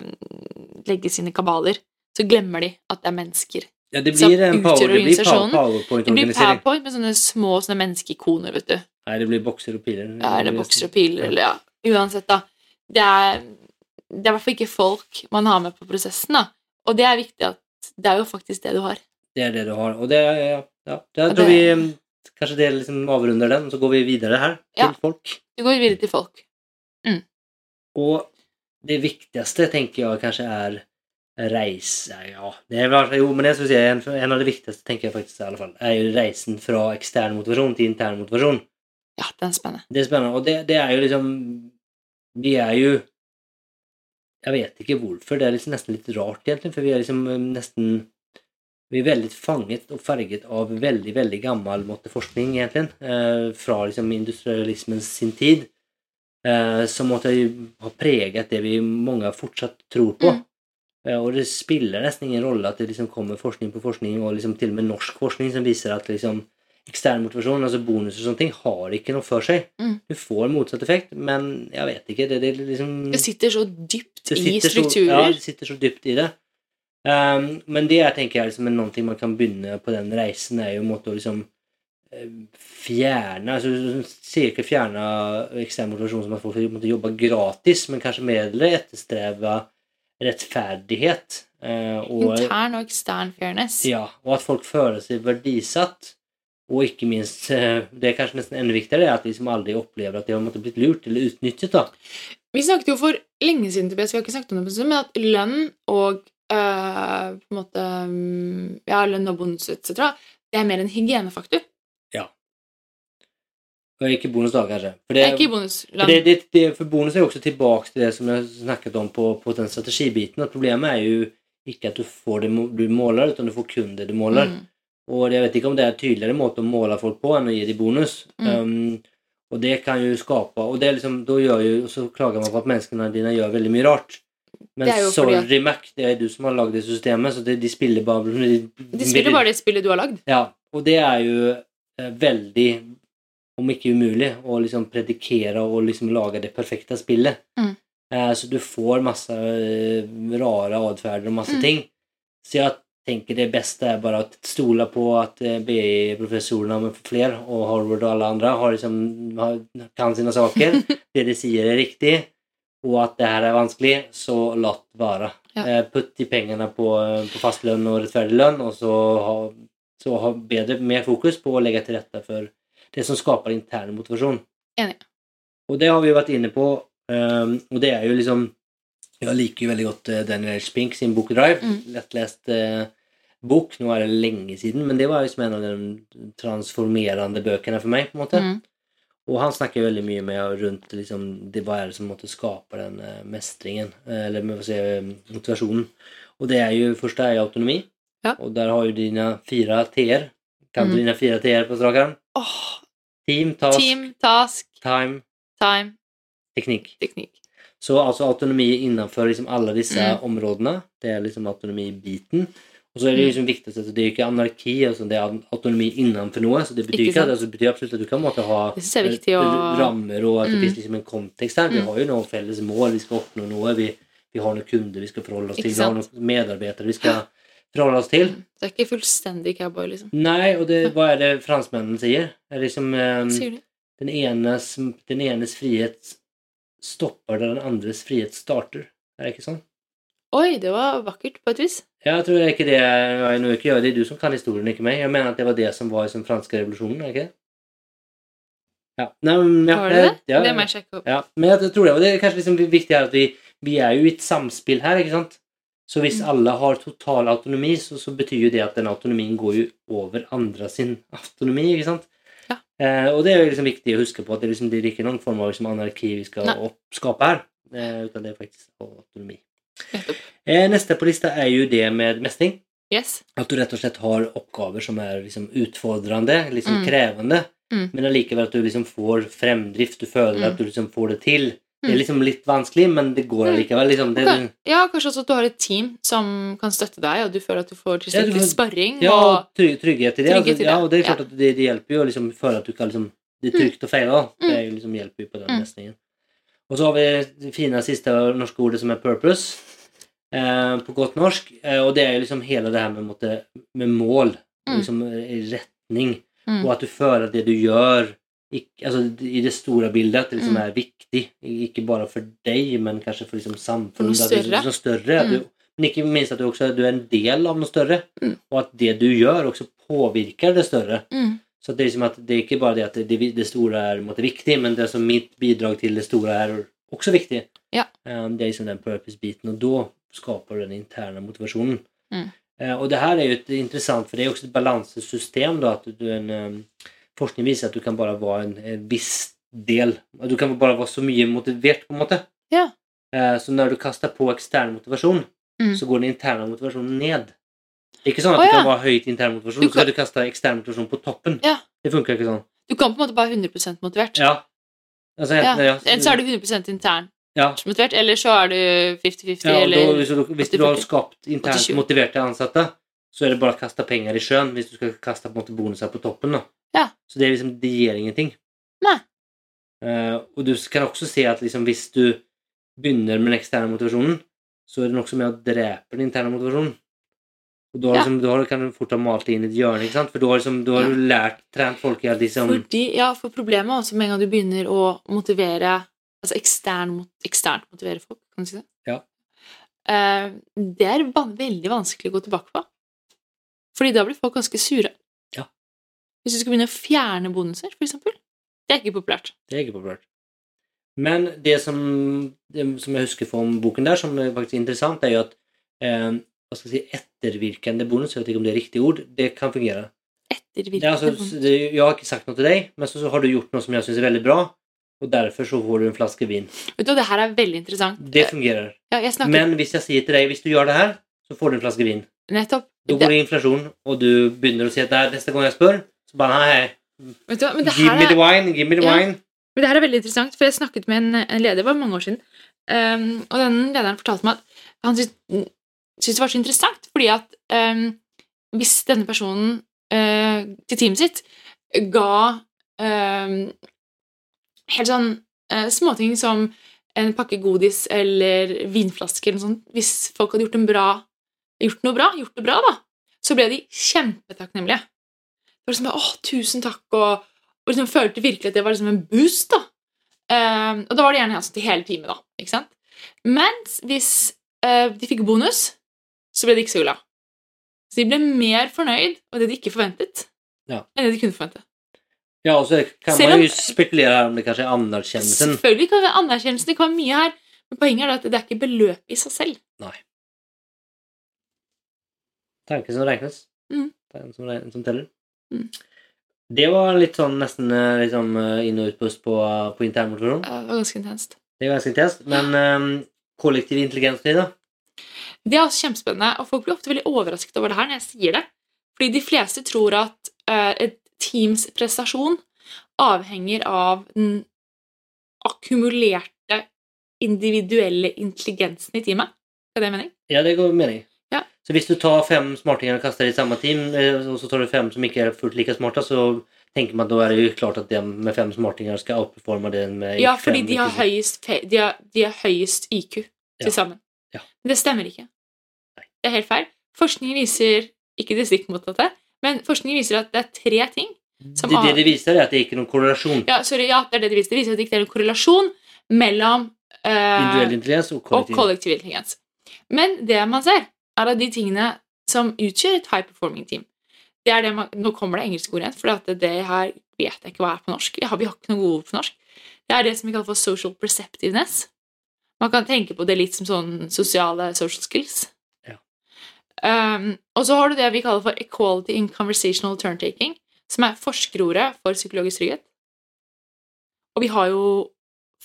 legge sine kabaler, så glemmer de at det er mennesker. Ja, det blir en power, det blir organisasjonen- Det blir powerpoint-organisering. powerpoint med sånne små sånne menneskeikoner, vet du. Nei, det blir bokser og piler. Ja, eller bokser og piler, eller ja. Uansett, da. Det er, det er i hvert fall ikke folk man har med på prosessen, da. Og det er viktig at det er jo faktisk det du har. Det er det du har. Og det ja, ja. Og tror det- vi um, kanskje det liksom avrunder den, og så går vi videre her til Ja. folk. Vi går videre til folk. Og det viktigste tenker jeg kanskje er reise Ja, det er vel jo, men jeg skal si en, en av det viktigste tenker jeg faktisk i alle fall, er jo reisen fra ekstern motivasjon til intern motivasjon. Ja, den er spennende. Det er spennende, og det, det er jo liksom Vi er jo Jeg vet ikke hvorfor, det er liksom nesten litt rart, egentlig, for vi er liksom eh, nesten Vi er veldig fanget og farget av veldig, veldig gammel måte forskning, egentlig, eh, fra liksom industrialismens sin tid, eh, som måtte ha preget det vi mange fortsatt tror på. Mm. Eh, og det spiller nesten ingen rolle at det liksom kommer forskning på forskning, og liksom til og med norsk forskning som viser at liksom ekstern motivasjon, altså bonuser og sånne ting, har ikke noe for seg. Mm. Du får motsatt effekt, men jeg vet ikke. Det, det, liksom, Det sitter så dypt i strukturer. Så, ja, det sitter så dypt i det. Um, men det jeg tenker er liksom, er noe man kan begynne på den reisen, er jo en måte å liksom eh, fjerne altså Sier ikke fjerne ekstern motivasjon som at folk måtte jobbe gratis, men kanskje mer etterstreve rettferdighet. Uh, og, Intern og ekstern fairness. ja, og at folk føler seg verdisatt. Og ikke minst, eh, det er kanskje nesten enda viktigere, er at de som aldri opplever at de har måttet blitt lurt eller utnyttet. da. Vi snakket jo for lenge siden BS, vi har ikke snakket om det, på stund, men at lønn og øh, på en måte mm, Ja, lønn og bonus etc. Det er mer en hygienefaktor. Ja. Og ikke bonus da, kanskje. For Det det, ikke bonus. for, det, det, det, for bonus er jo også tilbake til det som jeg snakket om på, på den strategibiten. at Problemet er jo ikke at du får det du måler, utan du får kun det du måler. Mm. Og jeg vet ikke om det er en tydeligere måte å måle folk på enn å gi dem bonus. Mm. Um, og det kan jo skape Og det liksom, da gjør jo, så klager man på at menneskene dine gjør veldig mye rart. Men fordi at- sorry, Mac, det er du som har lagd det systemet, så det, de spiller bare De, De spiller bare det spillet du har lagd. Ja, og det er jo eh, veldig, om ikke umulig, å liksom predikere og liksom lage det perfekte spillet. Mm. Eh, så du får masse eh, rare atferder og masse Mm. ting. Så jeg tenker det beste er bare å stole på at eh, BI-professorene med flere, og Harvard og alle andre, har liksom, har, kan sine saker. det de sier er riktig, og at det her er vanskelig, så la det være. Ja. Eh, putt de pengene på, eh, på fastlønn og rettferdig lønn, og så ha så ha bedre, mer fokus på å legge til rette for det som skaper intern motivasjon. Enig. Og det har vi jo vært inne på, ehm, og det er jo liksom Jeg liker jo veldig godt eh, Daniel H. Pink sin bok Drive. Mm. Lettlest eh, bok. Nå er det lenge siden, men det var liksom en av de transformerende bøkene for meg. på en måte. Mm. Og han snakker veldig mye med rundt liksom, det, hva er det som måtte skape den eh, mestringen, eh, eller med si, motivasjonen. Og det er jo, første er jo autonomi, Ja. og der har jo dine fire T-er. Kan du Mm. dine fire T-er på strak arm? Oh. Team, task, team, task, time, time, teknikk. teknikk. Så altså autonomi innenfor liksom alle disse Mm. områdene. Det er liksom autonomibiten. Og så er det Mm. liksom viktig at det er ikke anarki, altså det er autonomi innenfor noe. Så det betyr at altså, det betyr absolutt at du kan måtte ha å- rammer, og at det Mm. liksom en kontekst her. Vi Mm. har jo noen felles mål, vi skal oppnå noe. Vi, vi har noen kunder vi skal forholde oss til, vi har noen medarbeidere vi skal forholde oss til. Det er ikke fullstendig cowboy, liksom. Nei, og det, hva er det franskmennene sier? Det er liksom um, Sier den, enes, den enes frihet stopper der den andres frihet starter. Er det ikke sånn? Oi, det var vakkert på et vis. Ja, Jeg tror er ikke det jeg noe ikke gjør. Det er du som kan historien, ikke meg. Jeg mener at det var det som var i den franske revolusjonen, er det ikke det? Ja. Nei, men, ja, Var det det? Ja, Det må jeg sjekke opp. ja. Men jeg tror det, og det er kanskje liksom viktig her at vi, vi er jo i et samspill her, ikke sant? Så hvis Mm. alle har total autonomi, så, så betyr jo det at den autonomien går jo over andre sin autonomi, ikke sant? Ja. Eh, og det er liksom viktig å huske på at det, liksom, det er ikke noen form av liksom, anarki vi skal Nei. skape her, eh, utan det er faktisk autonomi. Eh, neste på lista er jo det med mestring. Yes. At du rett og slett har oppgaver som er liksom utfordrende, liksom Mm. krevende, Mm. men allikevel at du liksom får fremdrift, du føler Mm. at du liksom får det til. Det er Mm. liksom litt vanskelig, men det går likevel. allikevel. Liksom. Det, okay. Ja, kanskje også at du har et team som kan støtte deg, og du føler at du får tilstrekkelig ja, sparring. ja, og og trygg, trygghet i det. Trygghet altså, til ja, og det er klart ja. at det, det hjelper jo å liksom føle at du kan liksom Det er trygt å. Det Mm. jo liksom hjelper jo på den Mm. Og så har vi det fine siste norske ordet som er purpose, eh, på godt norsk. Eh, og det er jo liksom hele det her med, måte, med mål, Mm. liksom eh, retning. Mm. Og at du føler at det du gjør ikk- altså, i det store bildet, at det liksom Mm. er viktig. Ikke bare for deg, men kanskje for liksom For noe er større. Liksom større Mm. du, men ikke minst at du også du er en del av noe større. Mm. Og at det du gjør, også påvirker det større. Mm. Så det er liksom at det er ikke bare det at det, det store er måtte viktig, men det som mitt bidrag til det store er også viktig. Ja. Um, Det er liksom den purpose-biten, og da skaper du den interne motivasjonen. Mm. Eh, Og det her er jo et interessant, for det er også et balansesystem, da, at du en eh, Forskning viser at du kan bare være en, en viss del Du kan bare være så mye motivert, på en måte. Ja. Eh, Så når du kaster på ekstern motivasjon, Mm. så går den interne motivasjonen ned. Det er ikke sånn at Å, du kan være høyt intern motivasjon, Du så skal kan- du kaste ekstern motivasjon på toppen. Ja. Det funker ikke sånn. Du kan på en måte bare være 100 motivert. Ja. Altså, Ja. enten, ja. Så er du 100% internt ja. motivert, eller så er du 50-50, ja og da, hvis, du, hvis du har skapt internt motiverte ansatte, så er det bare å kaste penger i sjøen hvis du skal kaste på en måte bonuser på toppen. da. Ja. Så det, liksom, det gir ingenting. Nei. Uh, og du kan også se at liksom, hvis du begynner med den eksterne motivasjonen, så er det noe med å drepe den interne motivasjonen. Og da, Ja. liksom, da kan du fort ha malt det inn i et hjørne, ikke sant? For da liksom, da har Ja. du lært, trent folk i at liksom Fordi, ja, for problemet er også med en gang du begynner å motivere Altså ekstern, eksternt motivere folk, kan du si det? Ja. Uh, det er veldig vanskelig å gå tilbake på. Fordi da blir folk ganske sure. Hvis du skal begynne å fjerne bonuser, for eksempel. Det er ikke populært. Det er ikke populært. Men det som, det som jeg husker fra boken der, som er faktisk interessant, er jo at eh, hva skal jeg si, ettervirkende bonus, jeg vet ikke om det er riktig ord, det kan fungere. Ettervirkende er altså, bonus. jeg har ikke sagt noe til deg, men så, så har du gjort noe som jeg syns er veldig bra, og derfor så får du en flaske vin. Vet du, det her er veldig interessant. Det fungerer. Ja, Men hvis jeg sier til deg hvis du gjør det her, så får du en flaske vin. nettopp. Da går det inflasjon, og du begynner å si at neste gang jeg spør, så bare nei, vet du, hva, men det give her me the er, wine, give me the Ja. wine. Men det her er veldig interessant, for jeg snakket med en, en leder, det var mange år siden, um, og den lederen fortalte meg at han syntes, det var så interessant, fordi at um, hvis denne personen uh, til teamet sitt ga um, helt sånn uh, småting som en pakke godis eller vinflasker eller sånt, hvis folk hadde gjort, en bra, gjort noe bra, gjort det bra, da, så ble de kjempetakknemlige. Det var liksom bare, åh, tusen takk, og, og liksom følte virkelig at det var liksom en boost, da. Ehm, og da var det gjerne altså til hele teamet, da. Ikke sant? Mens hvis eh, de fikk bonus, så ble de ikke så glad. Så de ble mer fornøyd av det de ikke forventet, Ja. enn det de kunne forvente. Ja, og så kan Selv man jo spekulere om det kanskje er anerkjennelsen. Selvfølgelig kan det være anerkjennelsen, det kan være mye her, men poenget er at det er ikke beløpet i seg selv. Nei. Tanken som regnes. Mm. Tanken som, som teller. Mm. Det var litt sånn nesten eh, liksom, eh, inn- og utpust på, på internmotoren. Eh, Det var ganske intenst. Det var ganske intenst. Men um, kollektiv intelligens, da? Det er også kjempespennende, og folk blir ofte veldig overrasket over det her når jeg sier det. Fordi de fleste tror at uh, et teams prestasjon avhenger av den akkumulerte individuelle intelligensen i teamet. Er det mening? Ja, det går mening. Så hvis du tar fem smartinger og kaster i samme team, eh, og så tar du fem som ikke er fullt like smarte, så tenker man da er det jo klart at den med fem smartinger skal outperforme den med Ja, fem fordi de har høyest, de har, de har høyest IQ Ja. til sammen. Ja. Men det stemmer ikke. Nei. Det er helt feil. Forskningen viser ikke det stikk motsatte, men forskningen viser at det er tre ting som Det, det de viser, er at det ikke er noen korrelasjon. Ja, sorry, ja, det er det de viser. Det viser at det ikke er noen korrelasjon mellom uh, Individuell intelligens og og kollektiv. kollektiv intelligens. Men det man ser, er av de tingene som utgjør et high performing team, det er det man, Nå kommer det engelske ord igjen, for det, her vet jeg ikke hva er på norsk. Vi har ikke noe gode ord på norsk. Det er det som vi kaller for social perceptiveness. Man kan tenke på det litt som sånn sosiale social skills. Ja. Um, og så har du det vi kaller for equality in conversational turn-taking, som er forskerordet for psykologisk trygghet. Og vi har jo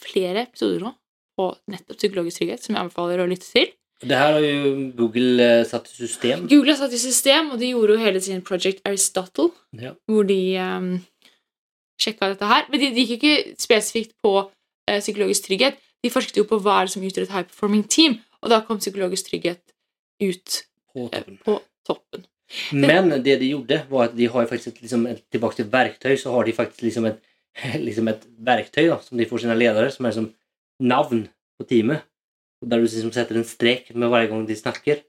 flere episoder nå på nettopp psykologisk trygghet, som jeg anbefaler å lytte til. Det her har jo Google eh, satt i system. Google har satt i system, og de gjorde jo hele sin Project Aristotle, Ja. hvor de um, sjekka dette her. Men de, de gikk ikke spesifikt på uh, psykologisk trygghet. De forsket jo på hva er det som utgjør et high performing team, og da kom psykologisk trygghet ut På toppen. toppen. på toppen. Men det de gjorde, var at de har faktisk et, liksom, et, tilbake til verktøy, så har de faktisk liksom et, liksom et verktøy da, som de får sine ledere, som er som navn på teamet. Der du liksom setter en strek med hver gang de snakker.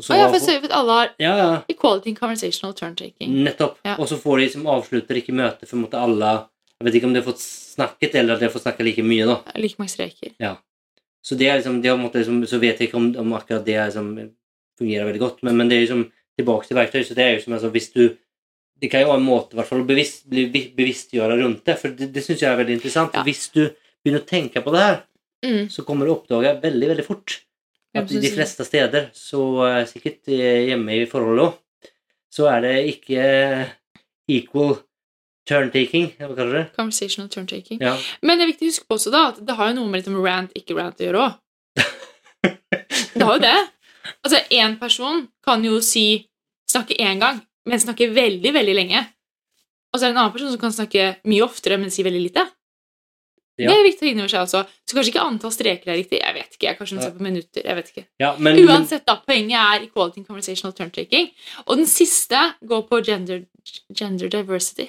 Så ah, ja, for så vidt alle har ja, ja, equality in conversational turn-taking. nettopp. Ja. Og så får de som avslutter ikke møtet for måtte alle Jeg vet ikke om de har fått snakket, eller at de har fått snakket like mye, da. Like mange streker. Så det er liksom, de har måttet, liksom, så vet jeg ikke om, om akkurat det liksom, fungerer veldig godt, men, men det er liksom tilbake til verktøy, så det er jo som altså, hvis du Det kan jo være en måte hvert fall å bevisst, bli bevisstgjøre rundt det, for det, det syns jeg er veldig interessant. Ja. Hvis du begynner å tenke på det her, Mm. så kommer du oppdage veldig, veldig fort at i de fleste steder, så eh, sikkert eh, hjemme i forholdet òg, så er det ikke eh, equal turn-taking, hva kaller det? Conversational turn-taking. Ja. Men det er viktig å huske på også da, at det har jo noe med liksom rant, ikke rant å gjøre òg. Det har jo det. Altså, én person kan jo si snakke én gang, men snakke veldig, veldig lenge. Og så er det en annen person som kan snakke mye oftere, men si veldig lite. Ja. Det er viktig å ta inn over seg også. Så kanskje ikke antall streker er riktig. Jeg vet ikke. jeg Kanskje hun ser på minutter. jeg vet ikke. Ja, men, Uansett, da, poenget er equality in conversational turn taking. Og den siste går på gender, gender diversity.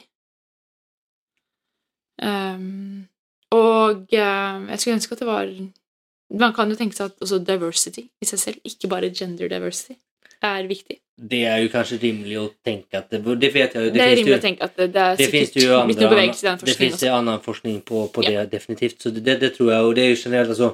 Um, og um, jeg skulle ønske at det var Man kan jo tenke seg at også diversity i seg selv, ikke bare gender diversity, er viktig. Det er jo kanskje rimelig å tenke at Det, det vet jeg jo. Det, er rimelig jo- å tenke at det, det er det sikkert jo andre noe bevegelse i den forskningen Det fins annen forskning på, på det, definitivt. Så det, det tror jeg, og det er jo generelt altså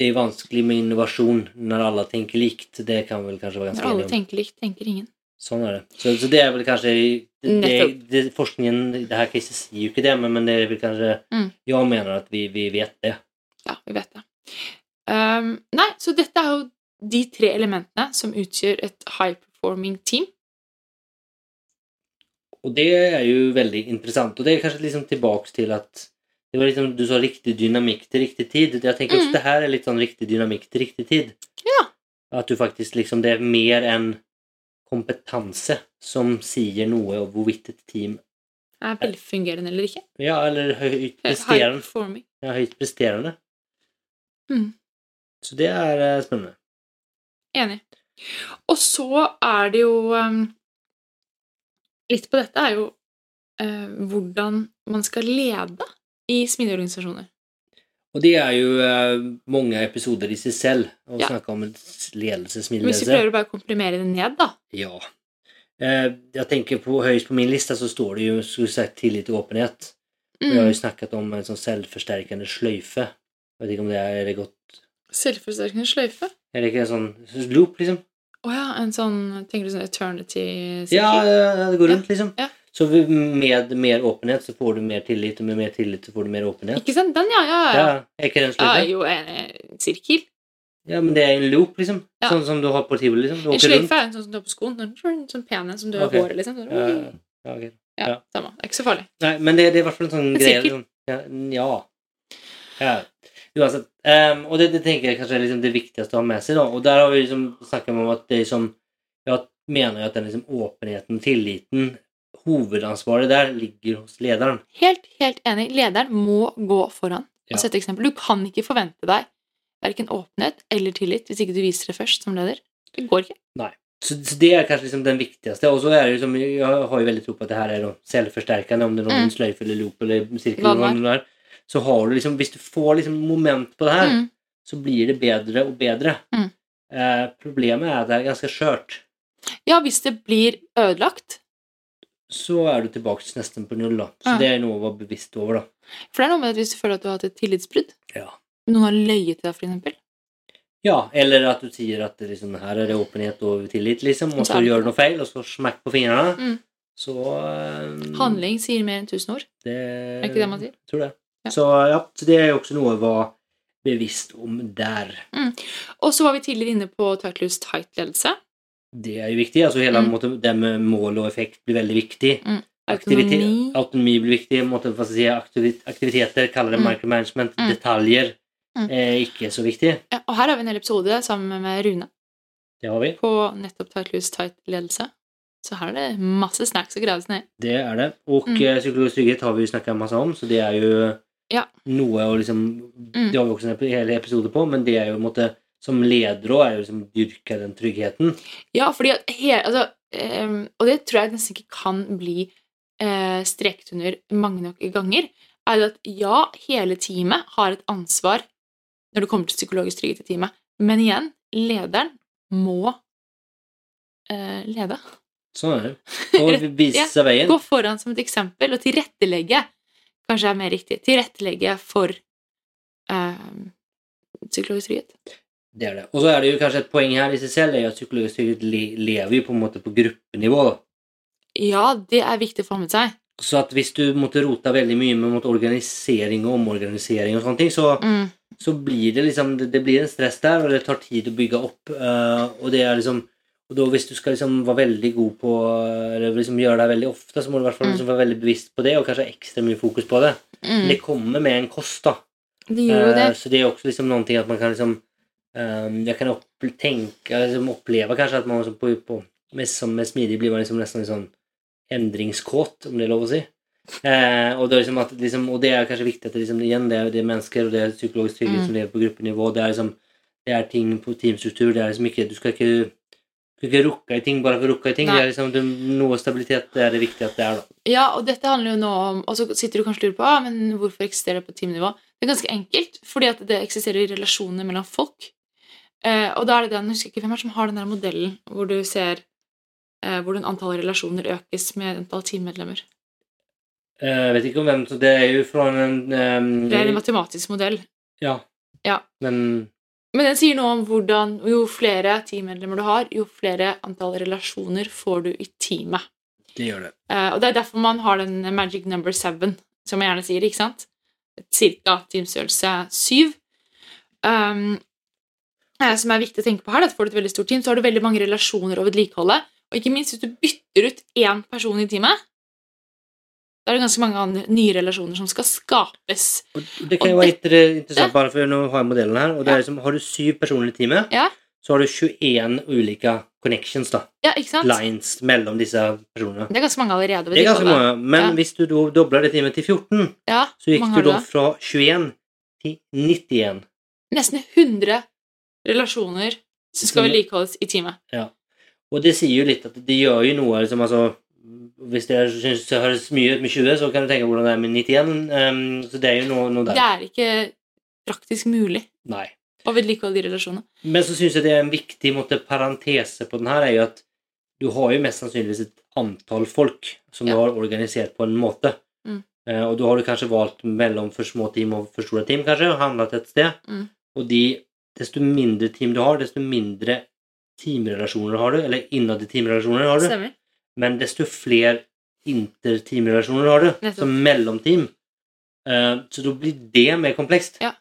Det er vanskelig med innovasjon når alle tenker likt. Det kan vel kanskje være Når ganske alle enig om. tenker likt, tenker ingen. Sånn er det. Så, så det er vel kanskje det, det, det, Forskningen det her caset sier jo ikke det, men, men det er vel kanskje Mm. Jeg mener at vi, vi vet det. Ja, vi vet det. Um, nei, så dette er jo de tre elementene som utgjør et high performing team. Og det er jo veldig interessant. Og det er kanskje liksom tilbake til at det var liksom, Du sa riktig dynamikk til riktig tid. Jeg tenker også Mm. det her er litt sånn riktig dynamikk til riktig tid. Ja. At du faktisk liksom Det er mer enn kompetanse som sier noe om hvorvidt et team Er velfungerende eller ikke. Ja, eller høyt presterende. performing. Ja, høyt presterende. Mm. Så det er eh, spennende. Enig. Og så er det jo um, Litt på dette er jo eh, hvordan man skal lede i smidigorganisasjoner. Og det er jo eh, mange episoder i seg selv å Ja. snakke om ledelse, Hvis vi prøver å bare komprimere det ned, da. Ja. Eh, jeg tenker på Høyest på min liste så står det jo skulle sagt, tillit og åpenhet. Mm. Jeg har Mm. jo snakket om en sånn selvforsterkende sløyfe. Jeg vet ikke om det er, er det godt Selvforsterkende sløyfe. Er det ikke en sånn loop, liksom? Å ja, en sånn Tenker du sånn eternity-sirkel? Ja, ja, det går rundt, liksom. Ja. Så med mer åpenhet så får du mer tillit, og med mer tillit så får du mer åpenhet. Ikke sant? Den, ja, ja, ja. Ja, er ikke den sluttet? Ja, jo, en, sirkel. Ja, men det er en loop, liksom. Ja. Sånn som du har på tivoli, liksom. Du En sløyfe er en sånn som du har på skoen. Sånn, pen en som du har okay. håret, liksom. Sånn, Ja, ja, ja, ja, ja. samme. Det er ikke så farlig. Nei, men det, det er i hvert fall en sånn En greie. sirkel. Liksom. Ja. ja. Uansett. Um, og det, det tenker jeg kanskje er liksom det viktigste å ha med seg. da. Og der har vi liksom snakket om at det som Jeg mener jo at den liksom åpenheten tilliten Hovedansvaret der ligger hos lederen. Helt, helt enig. Lederen må gå foran Ja. og sette eksempel. Du kan ikke forvente deg verken åpenhet eller tillit hvis ikke du viser det først som leder. Det går ikke. Så, så det er kanskje liksom den viktigste. Og så er det liksom, jeg har jo veldig tro på at det her er selvforsterkende, om det er noen Mm. sløyfe eller loop eller sirkel. Eller noe hva det er. Så har du liksom, hvis du får liksom moment på det her, Mm. så blir det bedre og bedre. Mm. Eh, problemet er at det er ganske skjørt. Ja, hvis det blir ødelagt. Så er du tilbake til nesten på null, da. Så Ja. det er noe å være bevisst over, da. For det er noe med at hvis du føler at du har hatt et tillitsbrudd Ja. Noen har løyet til deg, for eksempel. Ja, eller at du sier at det liksom, her er det åpenhet og tillit, liksom, og Så gjør du noe feil, og så smekk på fingrene. Mm. Så um, Handling sier mer enn tusen ord. Det, Er ikke det man sier? Tror det. Ja. Så ja, så det er jo også noe å være bevisst om der. Og så var vi tidligere inne på Titlus tight-ledelse. Det er jo viktig. altså hele Mm. måte, Det med mål og effekt blir veldig viktig. Mm. Aktivite- Autonomi. autonomi blir viktig. Måte, si, aktiviteter, kaller det Mm. micromanagement. Mm. Detaljer Mm. er ikke så viktig. Ja, og her har vi en hel episode sammen med Rune Det har vi. på nettopp Titlus tight-ledelse. Så her er det masse snacks å grave seg ned i. Det er det. Og Mm. eh, psykologisk trygghet har vi jo snakka masse om, så det er jo Ja. noe å liksom Mm. Det har vi også en hel episode på, men det er jo en måte Som leder òg er jo liksom dyrke den tryggheten. Ja, fordi at hele altså, um, Og det tror jeg nesten ikke kan bli uh, streket under mange nok ganger. Er at ja, hele teamet har et ansvar når det kommer til psykologisk trygghet i teamet. Men igjen, lederen må uh, lede. Sånn er det. Og vise seg veien. Gå foran som et eksempel og tilrettelegge. Kanskje er mer riktig. Tilrettelegge for eh, psykologisk trygghet. Det er det. Og så er det jo kanskje et poeng her i seg selv, er at psykologisk trygghet lever jo på en måte på gruppenivå. da. Ja, det er viktig å få med seg. Så at hvis du måtte rota veldig mye med mot organisering og omorganisering og sånne ting, så, Mm. så blir det liksom det, det blir en stress der, og det tar tid å bygge opp. Uh, og det er liksom og da hvis du skal liksom være veldig god på Eller liksom gjøre det veldig ofte, så må du i hvert fall Mm. liksom være veldig bevisst på det, og kanskje ha ekstra mye fokus på det. Mm. Det kommer med en kost, da. Det gjør jo det. Uh, Så det er også liksom noen ting at man kan liksom eh, Jeg kan opp, tenke, liksom oppleve kanskje at man liksom på, på med, som med smidig blir man liksom nesten litt sånn endringskåt, om det er lov å si. Uh, og, det er liksom at, liksom, og det er kanskje viktig at det, liksom, igjen, det er, det er mennesker, og det er psykologisk trygghet Mm. som lever på gruppenivå. Det er liksom det er ting på teamstruktur. Det er liksom ikke Du skal ikke Du kan ikke rukke i ting bare for å rukke i ting. Nei. Det er liksom, det, noe stabilitet det er det viktig at det er, da. Ja, og dette handler jo nå om Og så sitter du kanskje og lurer på ah, men hvorfor eksisterer det på teamnivå. Det er ganske enkelt, fordi at det eksisterer i relasjoner mellom folk. Eh, og da er det den, jeg husker ikke hvem er som har den der modellen hvor du ser eh, hvordan antallet relasjoner økes med antall teammedlemmer. Eh, Jeg vet ikke om hvem så Det er jo fra en um, Det er en matematisk modell. Ja. Ja. Men Men den sier noe om hvordan jo flere teammedlemmer du har, jo flere antall relasjoner får du i teamet. det gjør det. Eh, og det er derfor man har den magic number seven, som jeg gjerne sier, ikke sant? Cirka teamstørrelse syv. Um, eh, som er viktig å tenke på her, at får du et veldig stort team, så har du veldig mange relasjoner å vedlikeholde. Og ikke minst hvis du bytter ut én person i teamet, da er det ganske mange andre, nye relasjoner som skal skapes. Det kan jo være litt interessant, bare for nå har jeg modellen her. Og det er liksom, Har du syv personer i teamet, Ja. så har du 21 ulike connections, da. Ja, ikke sant? Lines mellom disse personene. Det er ganske mange allerede. Det er ganske mange. Men Ja. hvis du da dobler det teamet til 14, Ja, så gikk du da fra 21 til 91. Nesten 100 relasjoner som skal vedlikeholdes i teamet. Ja. Og det sier jo litt at det gjør jo noe liksom, altså, Hvis det synes det høres mye ut med 20, så kan du tenke hvordan det er med 91. Um, så det er jo noe, noe Det er ikke praktisk mulig Nei. å vedlikeholde de relasjonene. Men så syns jeg det er en viktig måte, parentese på den her, er jo at du har jo mest sannsynligvis et antall folk som Ja. du har organisert på en måte. Mm. Uh, og da har du kanskje valgt mellom for små team og for store team, kanskje, og handlet et sted. Mm. Og de, desto mindre team du har, desto mindre teamrelasjoner har du, eller innad i teamrelasjoner har du. Stemmer. Men desto flere interteamrelasjoner har du, Nettopp. som mellomteam. Uh, så da blir det mer komplekst. Ja.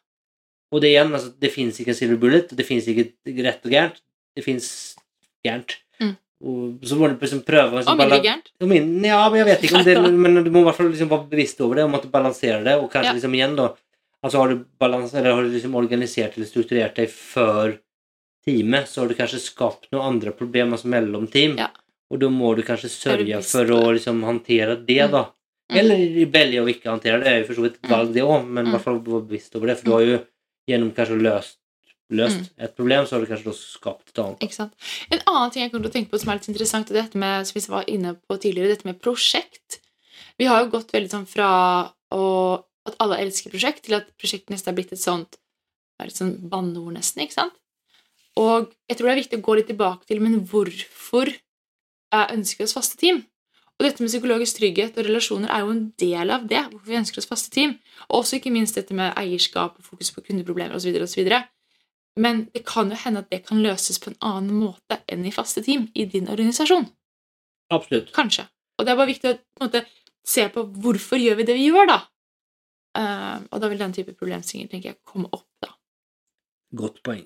Og det igjen, altså, det fins ikke en silver bullet, det fins ikke rett og gærent. Det fins gærent. Mm. Og så må du liksom prøve liksom Og mindre gærent. Ja, men jeg vet ikke om det Men du må i hvert fall liksom være bevisst over det, om at du balanserer det, og kanskje Ja. liksom igjen, da Altså har du balans, eller har du liksom organisert eller strukturert deg før teamet, så har du kanskje skapt noen andre problemer som mellomteam. Ja. Og da må du kanskje sørge for å liksom håndtere det, Mm. da. Mm. Eller velge å ikke håndtere det. Det er jo for så vidt et valg, det òg, men i Mm. hvert fall være bevisst over det. For du har jo gjennom kanskje løst, løst Mm. et problem, så har du kanskje skapt et annet. Ikke sant? En annen ting jeg kommer til å tenke på som er litt interessant, er dette med, som vi var inne på tidligere, dette med prosjekt. Vi har jo gått veldig sånn fra å, at alle elsker prosjekt, til at prosjekt nesten er blitt et sånt litt sånn banneord, nesten. ikke sant? Og jeg tror det er viktig å gå litt tilbake til men hvorfor ønsker oss faste team? Og dette med psykologisk trygghet og relasjoner er jo en del av det. hvorfor vi ønsker oss faste team. Og også ikke minst dette med eierskap og fokus på kundeproblemer osv. Men det kan jo hende at det kan løses på en annen måte enn i faste team i din organisasjon. Absolutt. Kanskje. Og det er bare viktig å på måte, se på hvorfor gjør vi det vi gjør, da. Uh, og da vil den type problemstillinger tenker jeg, komme opp. da. Godt poeng.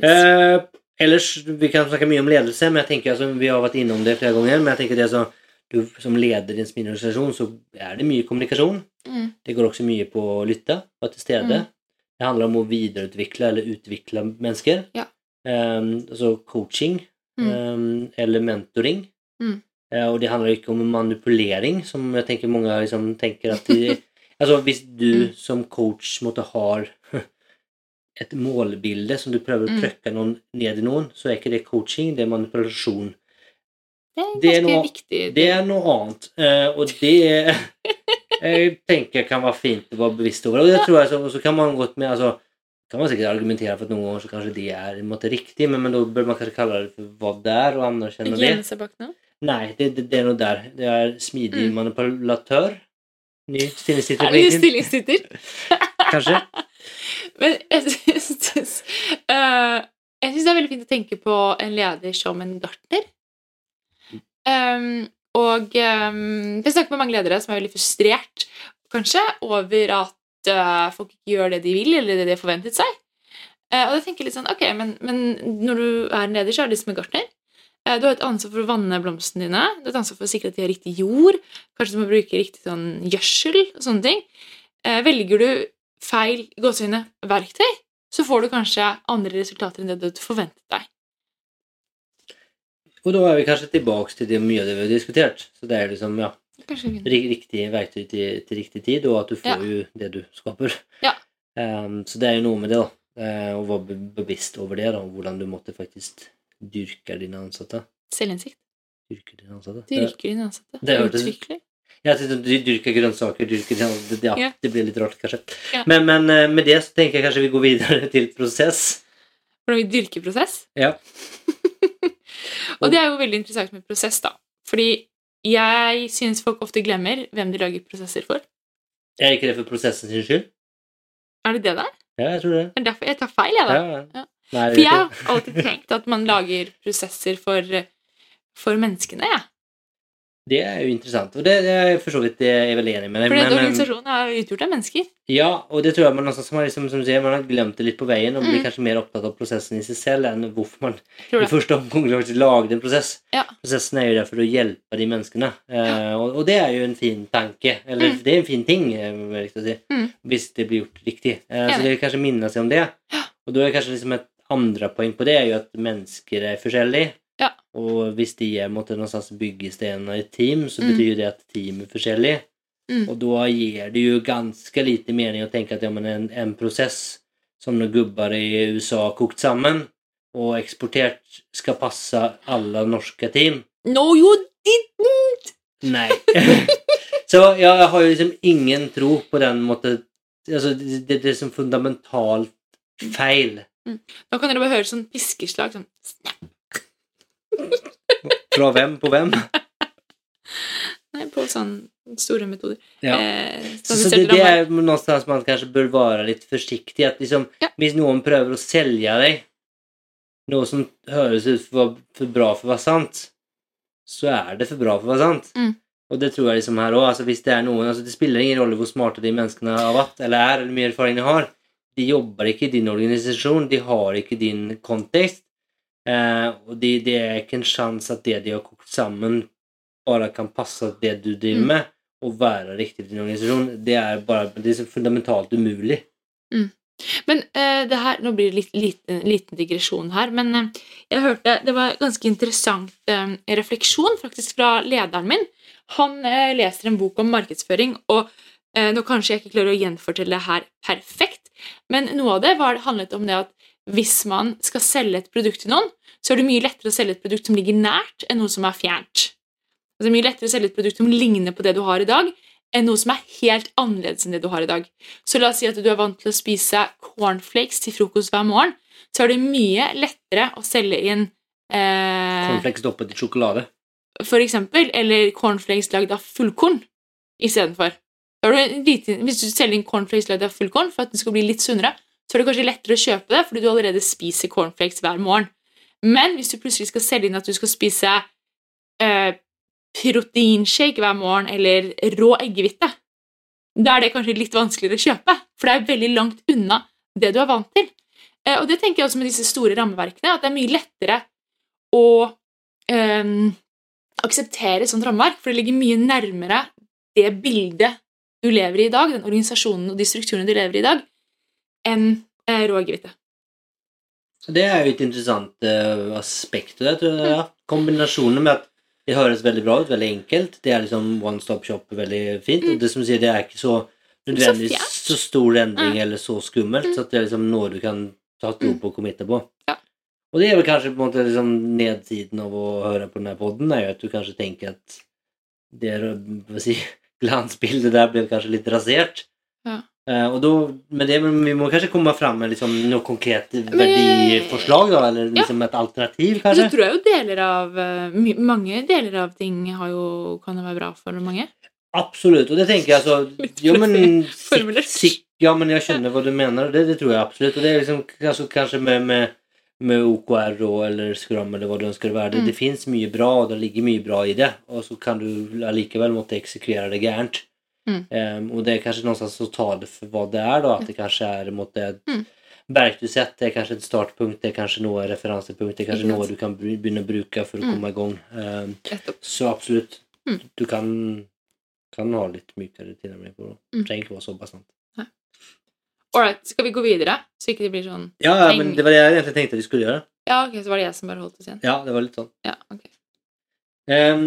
Yes. Eh, ellers, vi kan snakke mye om ledelse, men jeg tenker altså, vi har vært innom det flere ganger, men jeg tenker det så, du som leder i en spinnorganisasjon så er det mye kommunikasjon. Mm. Det går også mye på å lytte, være til stede. Mm. Det handler om å videreutvikle eller utvikle mennesker. Ja. Um, altså coaching Mm. um, eller mentoring. Mm. Uh, og det handler ikke om manipulering, som jeg tenker mange liksom tenker at de, Altså hvis du Mm. som coach måtte har et målbilde som du prøver å Mm. trykke noen ned i noen, så er ikke det coaching, det er manipulasjon. Det er det er noe- viktig. Det er noe annet, eh, og det jeg tenker kan være fint å være bevisst over. Og det tror jeg så, så kan man godt med altså, kan man sikkert argumentere for at noen ganger så kanskje det er en måte riktig, men, men da bør man kanskje kalle det for hva det er, og anerkjenne det. gjemme bak noe. Nei, det, det, det er noe der. Det er smidig Mm. manipulatør. Ny stillingstitter. Er det LinkedIn, kanskje. Men jeg syns eh, Jeg syns det er veldig fint å tenke på en leder som en gartner. Um, og um, jeg snakker med mange ledere som er veldig frustrert kanskje over at uh, folk ikke gjør det de vil, eller det de har forventet seg. Uh, og jeg tenker litt sånn Ok, men, men når du er en leder, så er det som en gartner. Uh, du har et ansvar for å vanne blomstene dine. Du har et ansvar for å sikre at de har riktig jord. Kanskje du må bruke riktig sånn gjødsel og sånne ting. Velger du feil gåsehudene verktøy, så får du kanskje andre resultater enn det du forventet deg. Og da er vi kanskje tilbake til det mye av det vi har diskutert. Så det er liksom, ja, riktig verktøy til, til riktig tid, og at du får Ja. jo det du skaper. Ja. Um, så det er jo noe med det, da. Eh, å være bevisst over det, da, og hvordan du måtte faktisk dyrke dine ansatte. Selvinnsikt. Dyrker dine ansatte. Dyrker dine ansatte. det det, Utvikler. Jeg synes du dyrker grønnsaker, dyrker. Ja, Ja. det blir litt rart, kanskje. Ja. Men, men eh, med det så tenker jeg kanskje vi går videre til prosess. Hvordan vi dyrker prosess. Ja. Og det er jo veldig interessant med prosess, da. Fordi jeg synes folk ofte glemmer hvem de lager prosesser for. Er ikke det for prosessen sin skyld? Er det det der? Ja, jeg tror det. Er derfor jeg tar feil, jeg, da. Ja, ja. Ja. Nei, For jeg har alltid tenkt at man lager prosesser for, for menneskene, jeg. Det er jo interessant, og det, det er jeg for så vidt det er veldig enig med deg For den men- organisasjonen er utgjort av mennesker. Ja, og det tror jeg man, altså, som, har liksom, som sier, man har glemt det litt på veien og blir Mm. kanskje mer opptatt av prosessen i seg selv enn hvorfor man i første omgang faktisk lagde en prosess. Ja. Prosessen er jo der for å hjelpe de menneskene, eh, og, og det er jo en fin tanke. Eller Mm. det er en fin ting, eh, jeg si, Mm. hvis det blir gjort riktig. Uh, så det vil kanskje minne seg om det. Og da er kanskje liksom et andre poeng på det er jo at mennesker er forskjellige. Ja. Og hvis de er måtte, slags byggesteiner i et team, så Mm. betyr mm. det at team er forskjellig. Mm. Og da gir det jo ganske lite mening å tenke at ja, men en, en prosess som noen gubber i USA har kokt sammen og eksportert, skal passe alle norske team. No, you didn't! Nei. så jeg har jo liksom ingen tro på den måten altså, det, er som fundamentalt feil. Nå kan dere bare høre sånn piskeslag. Sånn. Fra hvem på hvem? Nei, på sånne store metoder. Ja. Eh, Så, sånn så det, det er någonstans man kanskje bør være litt forsiktig. At liksom, Ja. Hvis noen prøver å selge deg noe som høres ut for, for bra for å være sant, så er det for bra for å være sant. Mm. Og det tror jeg liksom her òg. Altså, hvis det er noen altså, Det spiller ingen rolle hvor smarte de menneskene har vært, eller er, eller mye erfaring de har. De jobber ikke i din organisasjon, de har ikke din kontekst. Eh, og det, det er ikke en sjanse at det de har kokt sammen, bare kan passe det du driver Mm. med, og være riktig til din organisasjon. Det er bare det er fundamentalt umulig. Men eh, det her, nå blir det litt liten, liten digresjon her, men eh, jeg hørte Det var ganske interessant eh, refleksjon faktisk fra lederen min. Han eh, leser en bok om markedsføring, og eh, nå kanskje jeg ikke klarer å gjenfortelle det her perfekt, men noe av det var, handlet om det at hvis man skal selge et produkt til noen, så er det mye lettere å selge et produkt som ligger nært, enn noe som er fjernt. Altså, det er mye lettere å selge et produkt som ligner på det du har i dag, enn noe som er helt annerledes enn det du har i dag. Så la oss si at du er vant til å spise cornflakes til frokost hver morgen, så er det mye lettere å selge inn eh, Cornflakes doppet i sjokolade. for eksempel, eller cornflakes lagd av fullkorn istedenfor. Hvis du selger inn cornflakes lagd av fullkorn for at det skal bli litt sunnere, så er det kanskje lettere å kjøpe det fordi du allerede spiser cornflakes hver morgen. Men hvis du plutselig skal selge inn at du skal spise eh, proteinshake hver morgen eller rå eggehvite, da er det kanskje litt vanskeligere å kjøpe, for det er veldig langt unna det du er vant til. Eh, og det tenker jeg også med disse store rammeverkene, at det er mye lettere å eh, akseptere et sånt rammeverk, for det ligger mye nærmere det bildet du lever i i dag, den organisasjonen og de strukturene du lever i i dag, enn eh, rågryte. Det er jo et interessant uh, aspekt. ved det tror ja. Kombinasjonen med at det høres veldig bra ut, veldig enkelt. Det er liksom one stop shop, veldig fint. Og det som sier, det er ikke så nødvendigvis så, så stor endring Mm. eller så skummelt, så at det er liksom noe du kan ta tro på og committe på. Ja. Og det er vel kanskje på en måte liksom nedsiden av å høre på denne podden, er jo at du kanskje tenker at det hva si, glansbildet der blir kanskje litt rasert. Ja. Eh, og då, men det, vi må kanskje komme fram med liksom noe konkret verdiforslag, da, eller liksom et alternativ, kanskje? så tror jeg jo deler av eh, Mange deler av ting har jo, kan jo være bra for mange. Absolutt, og det tenker jeg altså Jo, men fluffy sik- sik- Ja, men jeg skjønner hva du mener, det, det tror jeg absolutt. Og det er liksom altså, kanskje med, med, med OKR og, eller Scrum eller hva du ønsker det være. Det, Mm. det fins mye bra, og det ligger mye bra i det, og så kan du allikevel måtte eksekvere det gærent. Mm. Um, og det er kanskje noen å ta det for hva det er, da. At det kanskje er måtte, et Mm. verktøysett, det er kanskje et startpunkt, det er kanskje noe referansepunkt, det er kanskje noe du kan begynne å bruke for å Mm. komme i gang. Um, så absolutt. Mm. Du kan, kan ha litt mykere tilnærming på det. Mm. Trenger ikke være så bastant. Ålreit, skal vi gå videre? Så ikke det blir sånn Ja, ja, men det var det jeg egentlig tenkte vi skulle gjøre. Ja, ok, så var det jeg som bare holdt oss igjen. Ja, det var litt sånn. Ja, ok. Ehm,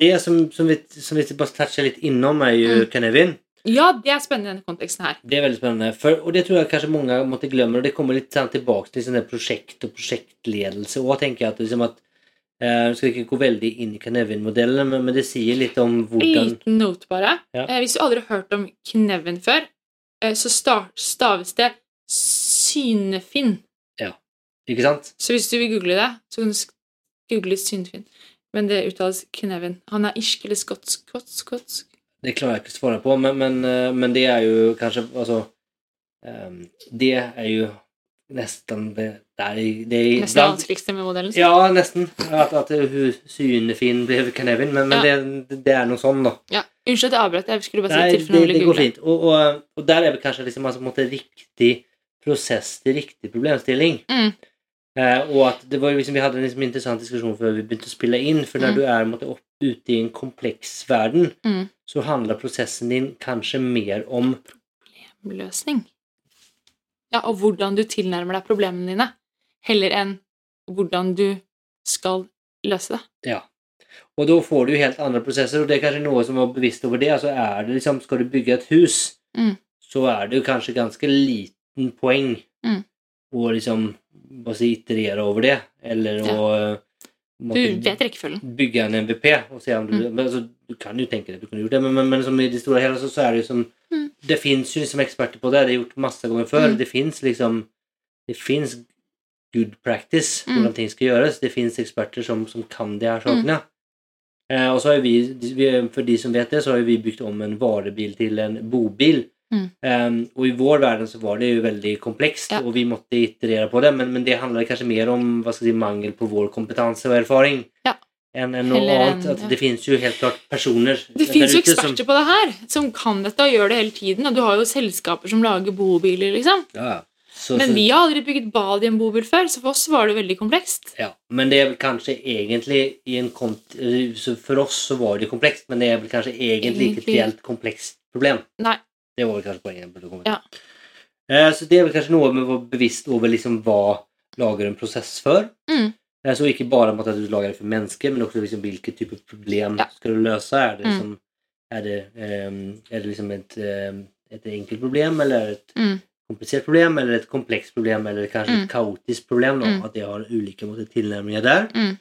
det som, som, vi, som vi bare toucher litt innom, er jo Mm. Canevin. Ja, det er spennende i denne konteksten her. Det er veldig spennende, for, og det tror jeg kanskje mange måtte glemme. Og det kommer litt sånn tilbake til sånn prosjekt og prosjektledelse òg, tenker jeg. at, liksom at eh, skal ikke gå veldig inn i Canevin-modellen, men, men det sier litt om hvordan... liten note, bare. Ja. Eh, hvis du aldri har hørt om Knevin før, eh, så staves det Synefinn. Ja. Ikke sant? Så hvis du vil google det, så kan du google Synefinn. Men det uttales Knevin. Han er irsk eller skotsk? skotsk, skotsk. Det klarer jeg ikke å svare på, men, men, eh, men det er jo kanskje Altså ehm, det er jo nesten det det er Nesten det vanskeligste med modellen. Så. Ja, nesten. At, at hun Synefinn ble Knevin, men, men Ja. det, det er noe sånn, da. Ja. Unnskyld at jeg avbrøt. Jeg skulle bare si Nei, det det, til for noen det ville går google. fint. Og, og, og der er vel kanskje liksom, altså, en måte riktig prosess til riktig problemstilling. Mm. Eh, og at det var liksom, Vi hadde en liksom, interessant diskusjon før vi begynte å spille inn. For når Mm. du er måtte, opp, ute i en kompleks verden, Mm. så handler prosessen din kanskje mer om Problemløsning. Ja, og hvordan du tilnærmer deg problemene dine, heller enn hvordan du skal løse det. Ja. Og da får du helt andre prosesser, og det er kanskje noe som var bevisst over det. Altså er det liksom, Skal du bygge et hus, Mm. så er det jo kanskje ganske liten poeng Mm. å liksom si, iterere over det, eller Ja. å eh, Du måtte bygge en MVP og se om du Mm. altså, Du kan jo tenke det, du kunne gjort det, men, men, men som i det store og hele så, så er det jo som Mm. Det fins jo liksom eksperter på det, det er gjort masse ganger før. Mm. Det fins liksom Det fins good practice, Mm. hvordan ting skal gjøres. Det fins eksperter som, som kan de her sakene. Eh, og så har vi, vi, For de som vet det, så har vi bygd om en varebil til en bobil. Mm. Um, og i vår verden så var det jo veldig komplekst, Ja. og vi måtte iterere på det, men, men det handler kanskje mer om si, mangel på vår kompetanse og erfaring. Ja. En annet. At ja. det fins jo helt klart personer Det finnes fins jo eksperter som- på det her, som kan dette og gjør det hele tiden. Og du har jo selskaper som lager bobiler, liksom. Ja. Så, Men vi har aldri bygget bad i en bobil før, så for oss var det veldig komplekst. Ja, men det er vel kanskje egentlig en eh, For oss så var det komplekst, men det er vel kanskje egentlig ikke et helt reelt komplekst problem. Nei. Det var vel kanskje poenget. burde komme til. Ja. Eh, Så det er vel kanskje noe med å være bevisst over liksom hva lager en prosess for. Mm. Eh, Så ikke bare om at du lager det for mennesker, men også liksom hvilke type problem Ja. skal du løse. Er det, Mm. liksom, er det, eh, er det liksom et, eh, et enkelt problem, eller er det et Mm. komplisert problem, eller et komplekst problem, eller kanskje Mm. et kaotisk problem. Mm. At det har ulike måte, tilnærminger der. Mm.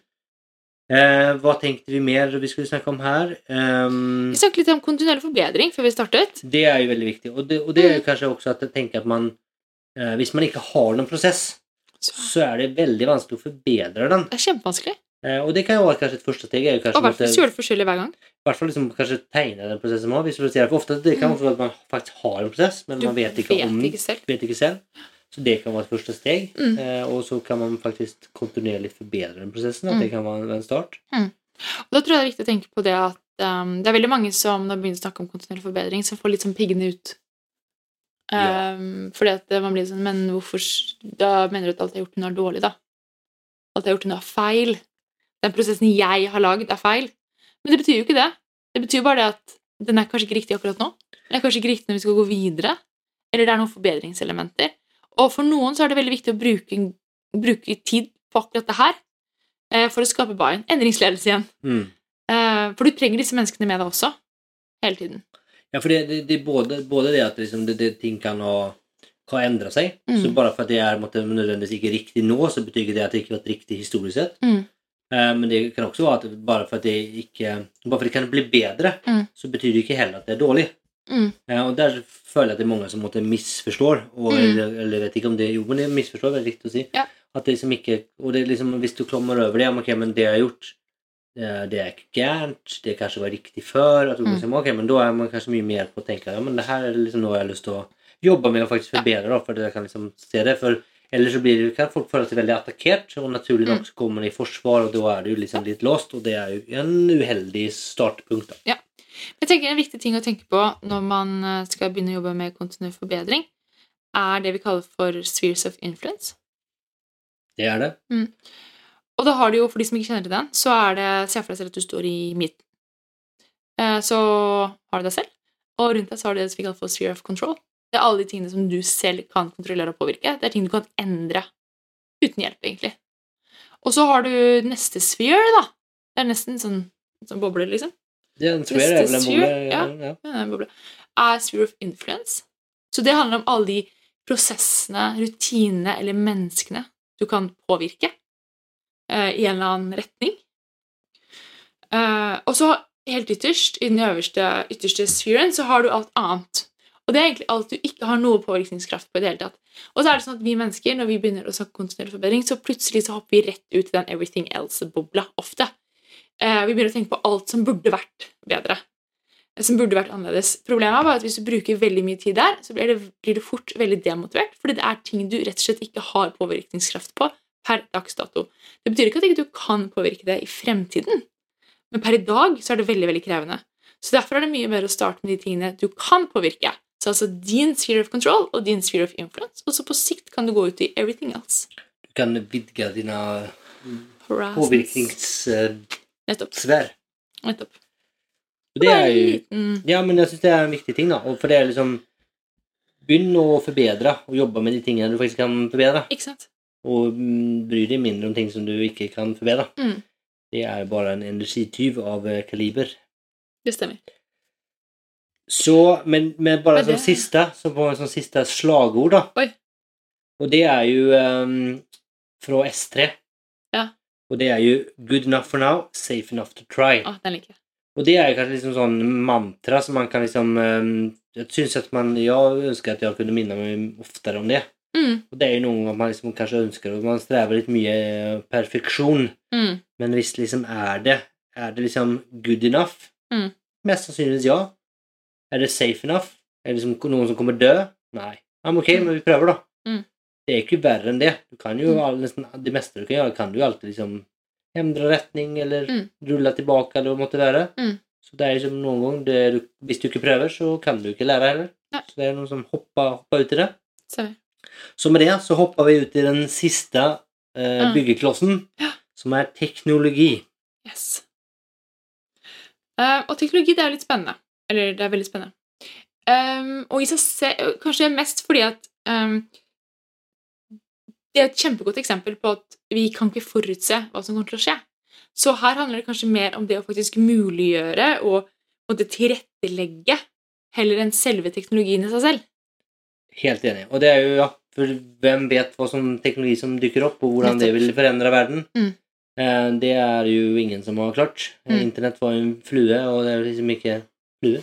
Eh, hva tenkte vi mer vi skulle snakke om her? Um, Vi snakket litt om kontinuerlig forbedring før vi startet. det er jo veldig viktig. Og det, og det er jo Mm. kanskje også at jeg tenker at man eh, Hvis man ikke har noen prosess, Så så er det veldig vanskelig å forbedre den. det er kjempevanskelig. Eh, og det kan jo være kanskje et første steg. Og i hvert fall gjøre gjør det forskjellig hver gang. i hvert fall liksom, kanskje tegne den prosessen man har. For ofte det kan også være at man faktisk har en prosess, men Du man vet ikke om den. ikke vet ikke selv. Så det kan være et første steg. Mm. Eh, og så kan man faktisk kontinuerlig forbedre den prosessen. At Mm. det kan være en start. Og da tror jeg det er viktig å tenke på det at um, det er veldig mange som når begynner å snakke om kontinuerlig forbedring, som får litt sånn piggene ut. Ja. Um, fordi at man blir sånn Men hvorfor Da mener du at alt jeg har gjort nå, er dårlig, da? Alt jeg har gjort nå, er feil. Den prosessen jeg har lagd, er feil. Men det betyr jo ikke det. Det betyr bare det at den er kanskje ikke riktig akkurat nå. Den er kanskje ikke riktig når vi skal gå videre. Eller det er noen forbedringselementer. Og for noen så er det veldig viktig å bruke, bruke tid på akkurat det her eh, for å skape buy-in. Endringsledelse igjen. Mm. Eh, For du trenger disse menneskene med deg også. Hele tiden. Ja, for det, det, det er både, både det at liksom, det, det, ting kan ha, kan endre seg. Mm. Så bare for at det er måtte, nødvendigvis ikke riktig nå, så betyr det at det ikke har vært riktig historisk sett. Mm. Eh, men det kan også være at bare for at det ikke Bare for at det kan bli bedre, Mm. så betyr det ikke heller at det er dårlig. Mm. Og der føler jeg at det er mange som måtte misforstår. Og, Mm. eller, eller vet ikke om det Jo, men det misforstår er veldig riktig å si. Ja. At det liksom ikke Og det er liksom, hvis du klommer over det, ok, men det jeg har gjort det er ikke gærent, det kanskje var riktig før. At du Mm. liksom, ok, men Da er man kanskje mye mer på å tenke ja, men det her er liksom noe jeg har lyst til å jobbe med og faktisk forbedre. Da, for jeg kan liksom se det, for Ellers så blir det, kan folk føle seg veldig attakkert, og naturlig nok Mm. så kommer man i forsvar, og da er det jo liksom litt låst, og det er jo en uheldig startpunkt. da. Jeg tenker En viktig ting å tenke på når man eh, skal begynne å jobbe med kontinuerlig forbedring, er det vi kaller for spheres of influence. Det er det. Og da har du jo, for de som ikke kjenner til den, så er det Se for deg selv at du står i midten. Eh, Så har du deg selv, og rundt deg så har du det som vi kaller for sphere of control. Det er alle de tingene som du selv kan kontrollere og påvirke. Det er ting du kan endre uten hjelp, egentlig. Og så har du neste sphere, da. Det er nesten sånn, sånn boble, liksom. Er en sphere er vel en boble. ja. ja. Ja, en boble. er sphere of influence. Så det handler om alle de prosessene, rutinene eller menneskene du kan påvirke uh, i en eller annen retning. Uh, og så helt ytterst, i den øverste, ytterste spheren, så har du alt annet. Og det er egentlig alt du ikke har noe påvirkningskraft på i det hele tatt. Og så er det sånn at vi mennesker, når vi begynner å snakke kontinuerlig forbedring, så plutselig så hopper vi rett ut i den everything else-bobla ofte. Eh, vi begynner å tenke på alt som burde vært bedre. eh, Som burde vært annerledes. Problemet er bare at hvis du bruker veldig mye tid der, så blir det, blir du fort veldig demotivert, fordi det er ting du rett og slett ikke har påvirkningskraft på per dags dato. Det betyr ikke at du ikke kan påvirke det i fremtiden, men per i dag så er det veldig veldig krevende. Så derfor er det mye bedre å starte med de tingene du kan påvirke. Så altså din sphere of control og din sphere of influence, og så på sikt kan du gå ut i everything else. Du kan vidge dine Horizons. påvirkningssfär. Nettopp. Nettopp. Og Det er jo Ja, men jeg syns det er en viktig ting, da. Og for det er liksom Begynn å forbedre, og jobbe med de tingene du faktisk kan forbedre. Ikke sant? Og mm, bry deg mindre om ting som du ikke kan forbedre. Mm. Det er bare en energityv av eh, kaliber. Det stemmer. Så, men, men bare som siste, som på en sånn siste slagord, da. Oi. Og det er jo um, fra S3. Og det er jo 'good enough for now, safe enough to try'. Ah, den liker jeg. Og det er kanskje liksom sånn mantra som man kan liksom ehm, Jeg syns at man Jeg ønsker at jeg kunne minne meg oftere om det. Mm, Og det er jo noe man liksom kanskje ønsker, og man strever litt mye eh, perfeksjon. mm, Men hvis liksom er det Er det liksom good enough? Mm. Mest sannsynligvis ja. Er det safe enough? Er det liksom noen som kommer dø? Nei. Ja, men ok, Mm. men vi prøver, da. Det er ikke verre enn det. Du kan jo Mm. nesten Det meste du kan gjøre, kan du alltid liksom endre retning, eller Mm. rulle tilbake, eller hva måtte være. Mm. Så det er liksom noen gang det du, Hvis du ikke prøver, så kan du ikke lære heller. Nei. Så det er noen som hopper, hopper ut i det. stemmer. Så med det så hopper vi ut i den siste eh, Mm. byggeklossen, Ja. som er teknologi. Yes. Uh, og teknologi, det er litt spennende. Eller det er veldig spennende. Um, og i seg selv Kanskje mest fordi at ehm, Det er et kjempegodt eksempel på at vi kan ikke forutse hva som kommer til å skje. Så her handler det kanskje mer om det å faktisk muliggjøre og måtte tilrettelegge heller enn selve teknologien i seg selv. Helt enig. Og det er jo, ja, for hvem vet hva som teknologi som dukker opp, og hvordan det vil forandre verden? Mm. Eh, det er jo ingen som har klart. Mm. Internett var jo en flue, og det er liksom ikke Flue?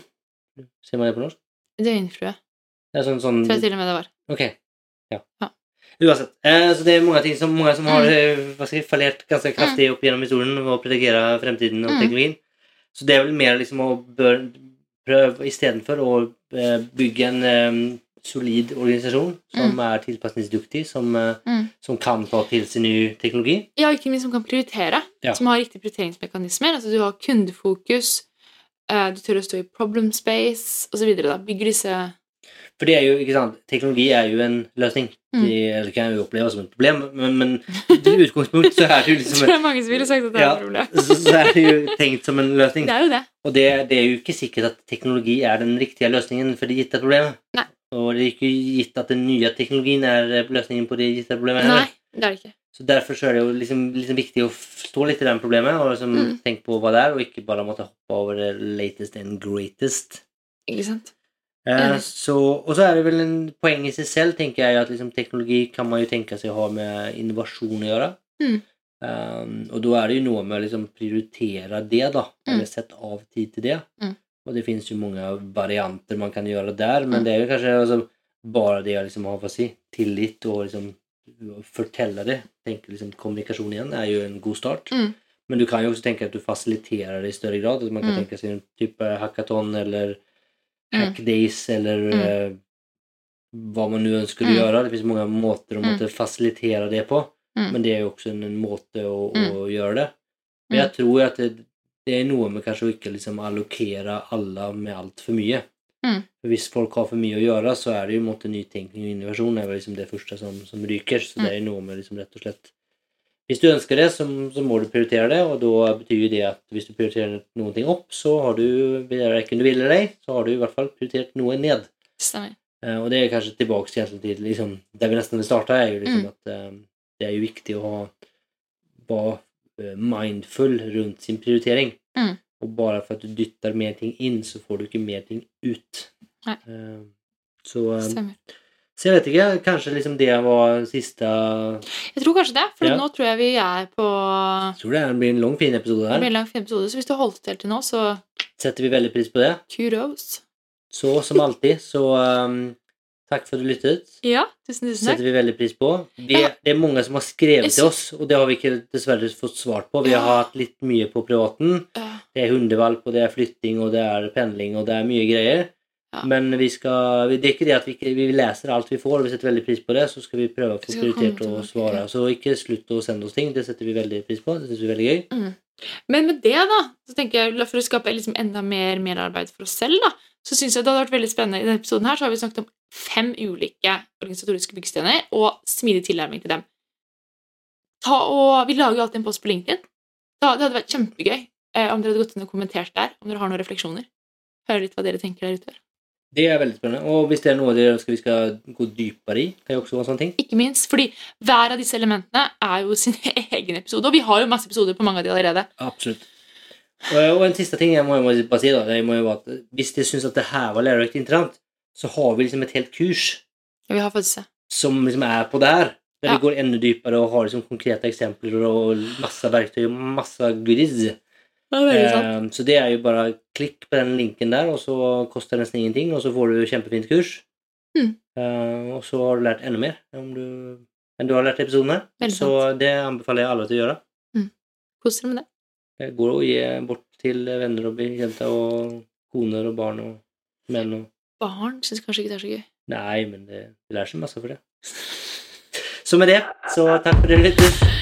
Ser man det på norsk? Døgnflue. Det er sånn, sånn tror jeg til og med det var. Ok. Ja. Ja. Uansett. Eh, så det er mange ting som, mange som har Mm. eh, hva skal jeg, fallert ganske kraftig opp gjennom historien og predikere fremtiden og Mm. teknologien. Så det er vel mer liksom å bør prøve istedenfor å eh, bygge en um, solid organisasjon som er tilpasningsdyktig, som, Mm. som kan ta til seg ny teknologi. Ja, ikke minst som kan prioritere. Ja. Som har riktige prioriteringsmekanismer. Altså du har kundefokus, du tør å stå i problem space osv. Bygger disse For det er jo, ikke sant, teknologi er jo en løsning. Mm. Det, eller kan jo oppleve som et problem, men, men i utgangspunkt så er det jo Jeg liksom tror det er mange som ville sagt at det er Ja. et problem. så, så er det jo tenkt som en løsning. Det er jo det. Og det, det er jo ikke sikkert at teknologi er den riktige løsningen for det gitte problemet. Nei. Og det er ikke gitt at den nye teknologien er løsningen på det gitte problemet. Nei, det er det ikke. Så derfor så er det jo liksom, liksom viktig å stå litt i den problemet og liksom Mm. tenke på hva det er, og ikke bare måtte hoppe over det latest and greatest. Ikke sant? Eh, så, og så er det vel en poeng i seg selv, tenker jeg, at liksom, teknologi kan man jo tenke seg å ha med innovasjon å gjøre. Mm. Um, og da er det jo noe med å liksom prioritere det, da. Mm. Eller sette av tid til det. Mm. Og det finnes jo mange varianter man kan gjøre der, men Mm. det er jo kanskje altså, bare det å liksom ha hva si, tillit og liksom fortelle det. tenke liksom Kommunikasjon igjen er jo en god start. Mm. Men du kan jo også tenke at du fasiliterer det i større grad. At man kan Mm. tenke seg en type hackathon eller. Hackdays eller Mm. eh, hva man nå ønsker å Mm. gjøre. Det finnes mange måter å Mm. måtte fasilitere det på. Mm. Men det er jo også en, en måte å, Mm. å gjøre det. Men jeg tror at det, det er noe med kanskje å ikke liksom allokere alle med altfor mye. Mm. For Hvis folk har for mye å gjøre, så er det jo en måte nytenkning og innovasjon er liksom det første som, som ryker. Så Mm. det er noe med liksom rett og slett Hvis du ønsker det, så, så må du prioritere det, og da betyr det at hvis du prioriterer noen ting opp, så har du, verken du vil eller ei, så har du i hvert fall prioritert noe ned. Stemmer. Eh, og det er kanskje tilbake til, liksom, der vi nesten starta, er jo liksom Mm. at uh, det er jo viktig å ha være eh, mindful rundt sin prioritering. Mm. Og bare for at du dytter mer ting inn, så får du ikke mer ting ut. Nei. Eh, Så, Stemmer. Så jeg vet ikke. Kanskje liksom det var siste Jeg tror kanskje det, for Ja. nå tror jeg vi er på jeg tror det blir en lang, fin episode Det her. blir en lang fin episode, så hvis du holdt til til nå, så Setter vi veldig pris på det. kudos. Så som alltid, så um, takk for at du lyttet. Ja, tusen, tusen setter takk. vi veldig pris på. Vi, Ja. Det er mange som har skrevet til oss, og det har vi ikke dessverre fått svart på. Vi har hatt litt mye på privaten. Det er hundevalp, og det er flytting, og det er pendling, og det er mye greier. Ja. Men vi skal, det er ikke det at vi, vi leser alt vi får, og vi setter veldig pris på det. Så skal vi prøve å få prioritert å svare. Så ikke slutt å sende oss ting. Det setter vi veldig pris på. Det syns vi er veldig gøy. Men med det, da, så tenker jeg, for å skape liksom enda mer merarbeid for oss selv, da, så syns jeg det hadde vært veldig spennende. I denne episoden her så har vi snakket om fem ulike organisatoriske byggestener og smidig tilnærming til dem. Ta og, Vi lager jo alltid en post på LinkedIn. Da, det hadde vært kjempegøy eh, om dere hadde gått inn og kommentert der, om dere har noen refleksjoner. Høre litt hva dere tenker der ute. Det er veldig spennende. Og hvis det er noe dere ønsker vi skal gå dypere i, kan jo også være en sånn ting. Ikke minst fordi hver av disse elementene er jo sin egen episode, og vi har jo masse episoder på mange av de allerede. Absolutt. Og, en siste ting jeg må, jo bare si, da, Jeg må jo at hvis dere syns at det her var lærerikt og interessant, så har vi liksom et helt kurs Ja, vi har faktisk det. som liksom er på der. Der Ja. vi går enda dypere og har liksom konkrete eksempler og masse verktøy og masse goodies. Det er veldig sant. Eh, så det er jo bare klikk på den linken der, og så koster det nesten ingenting, og så får du kjempefint kurs. Mm. Eh, og så har du lært enda mer om du, enn du har lært i episoden her. Veldig Så det anbefaler jeg alle til å gjøre. Kos dere med det. Det går å gi bort til venner og bekjente og koner og barn og menn og Barn syns kanskje ikke det er så gøy. Nei, men det, det lærer seg masse for det. Så med det, så takk for det, lytter.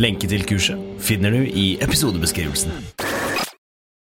Lenke til kurset finner du i episodebeskrivelsen.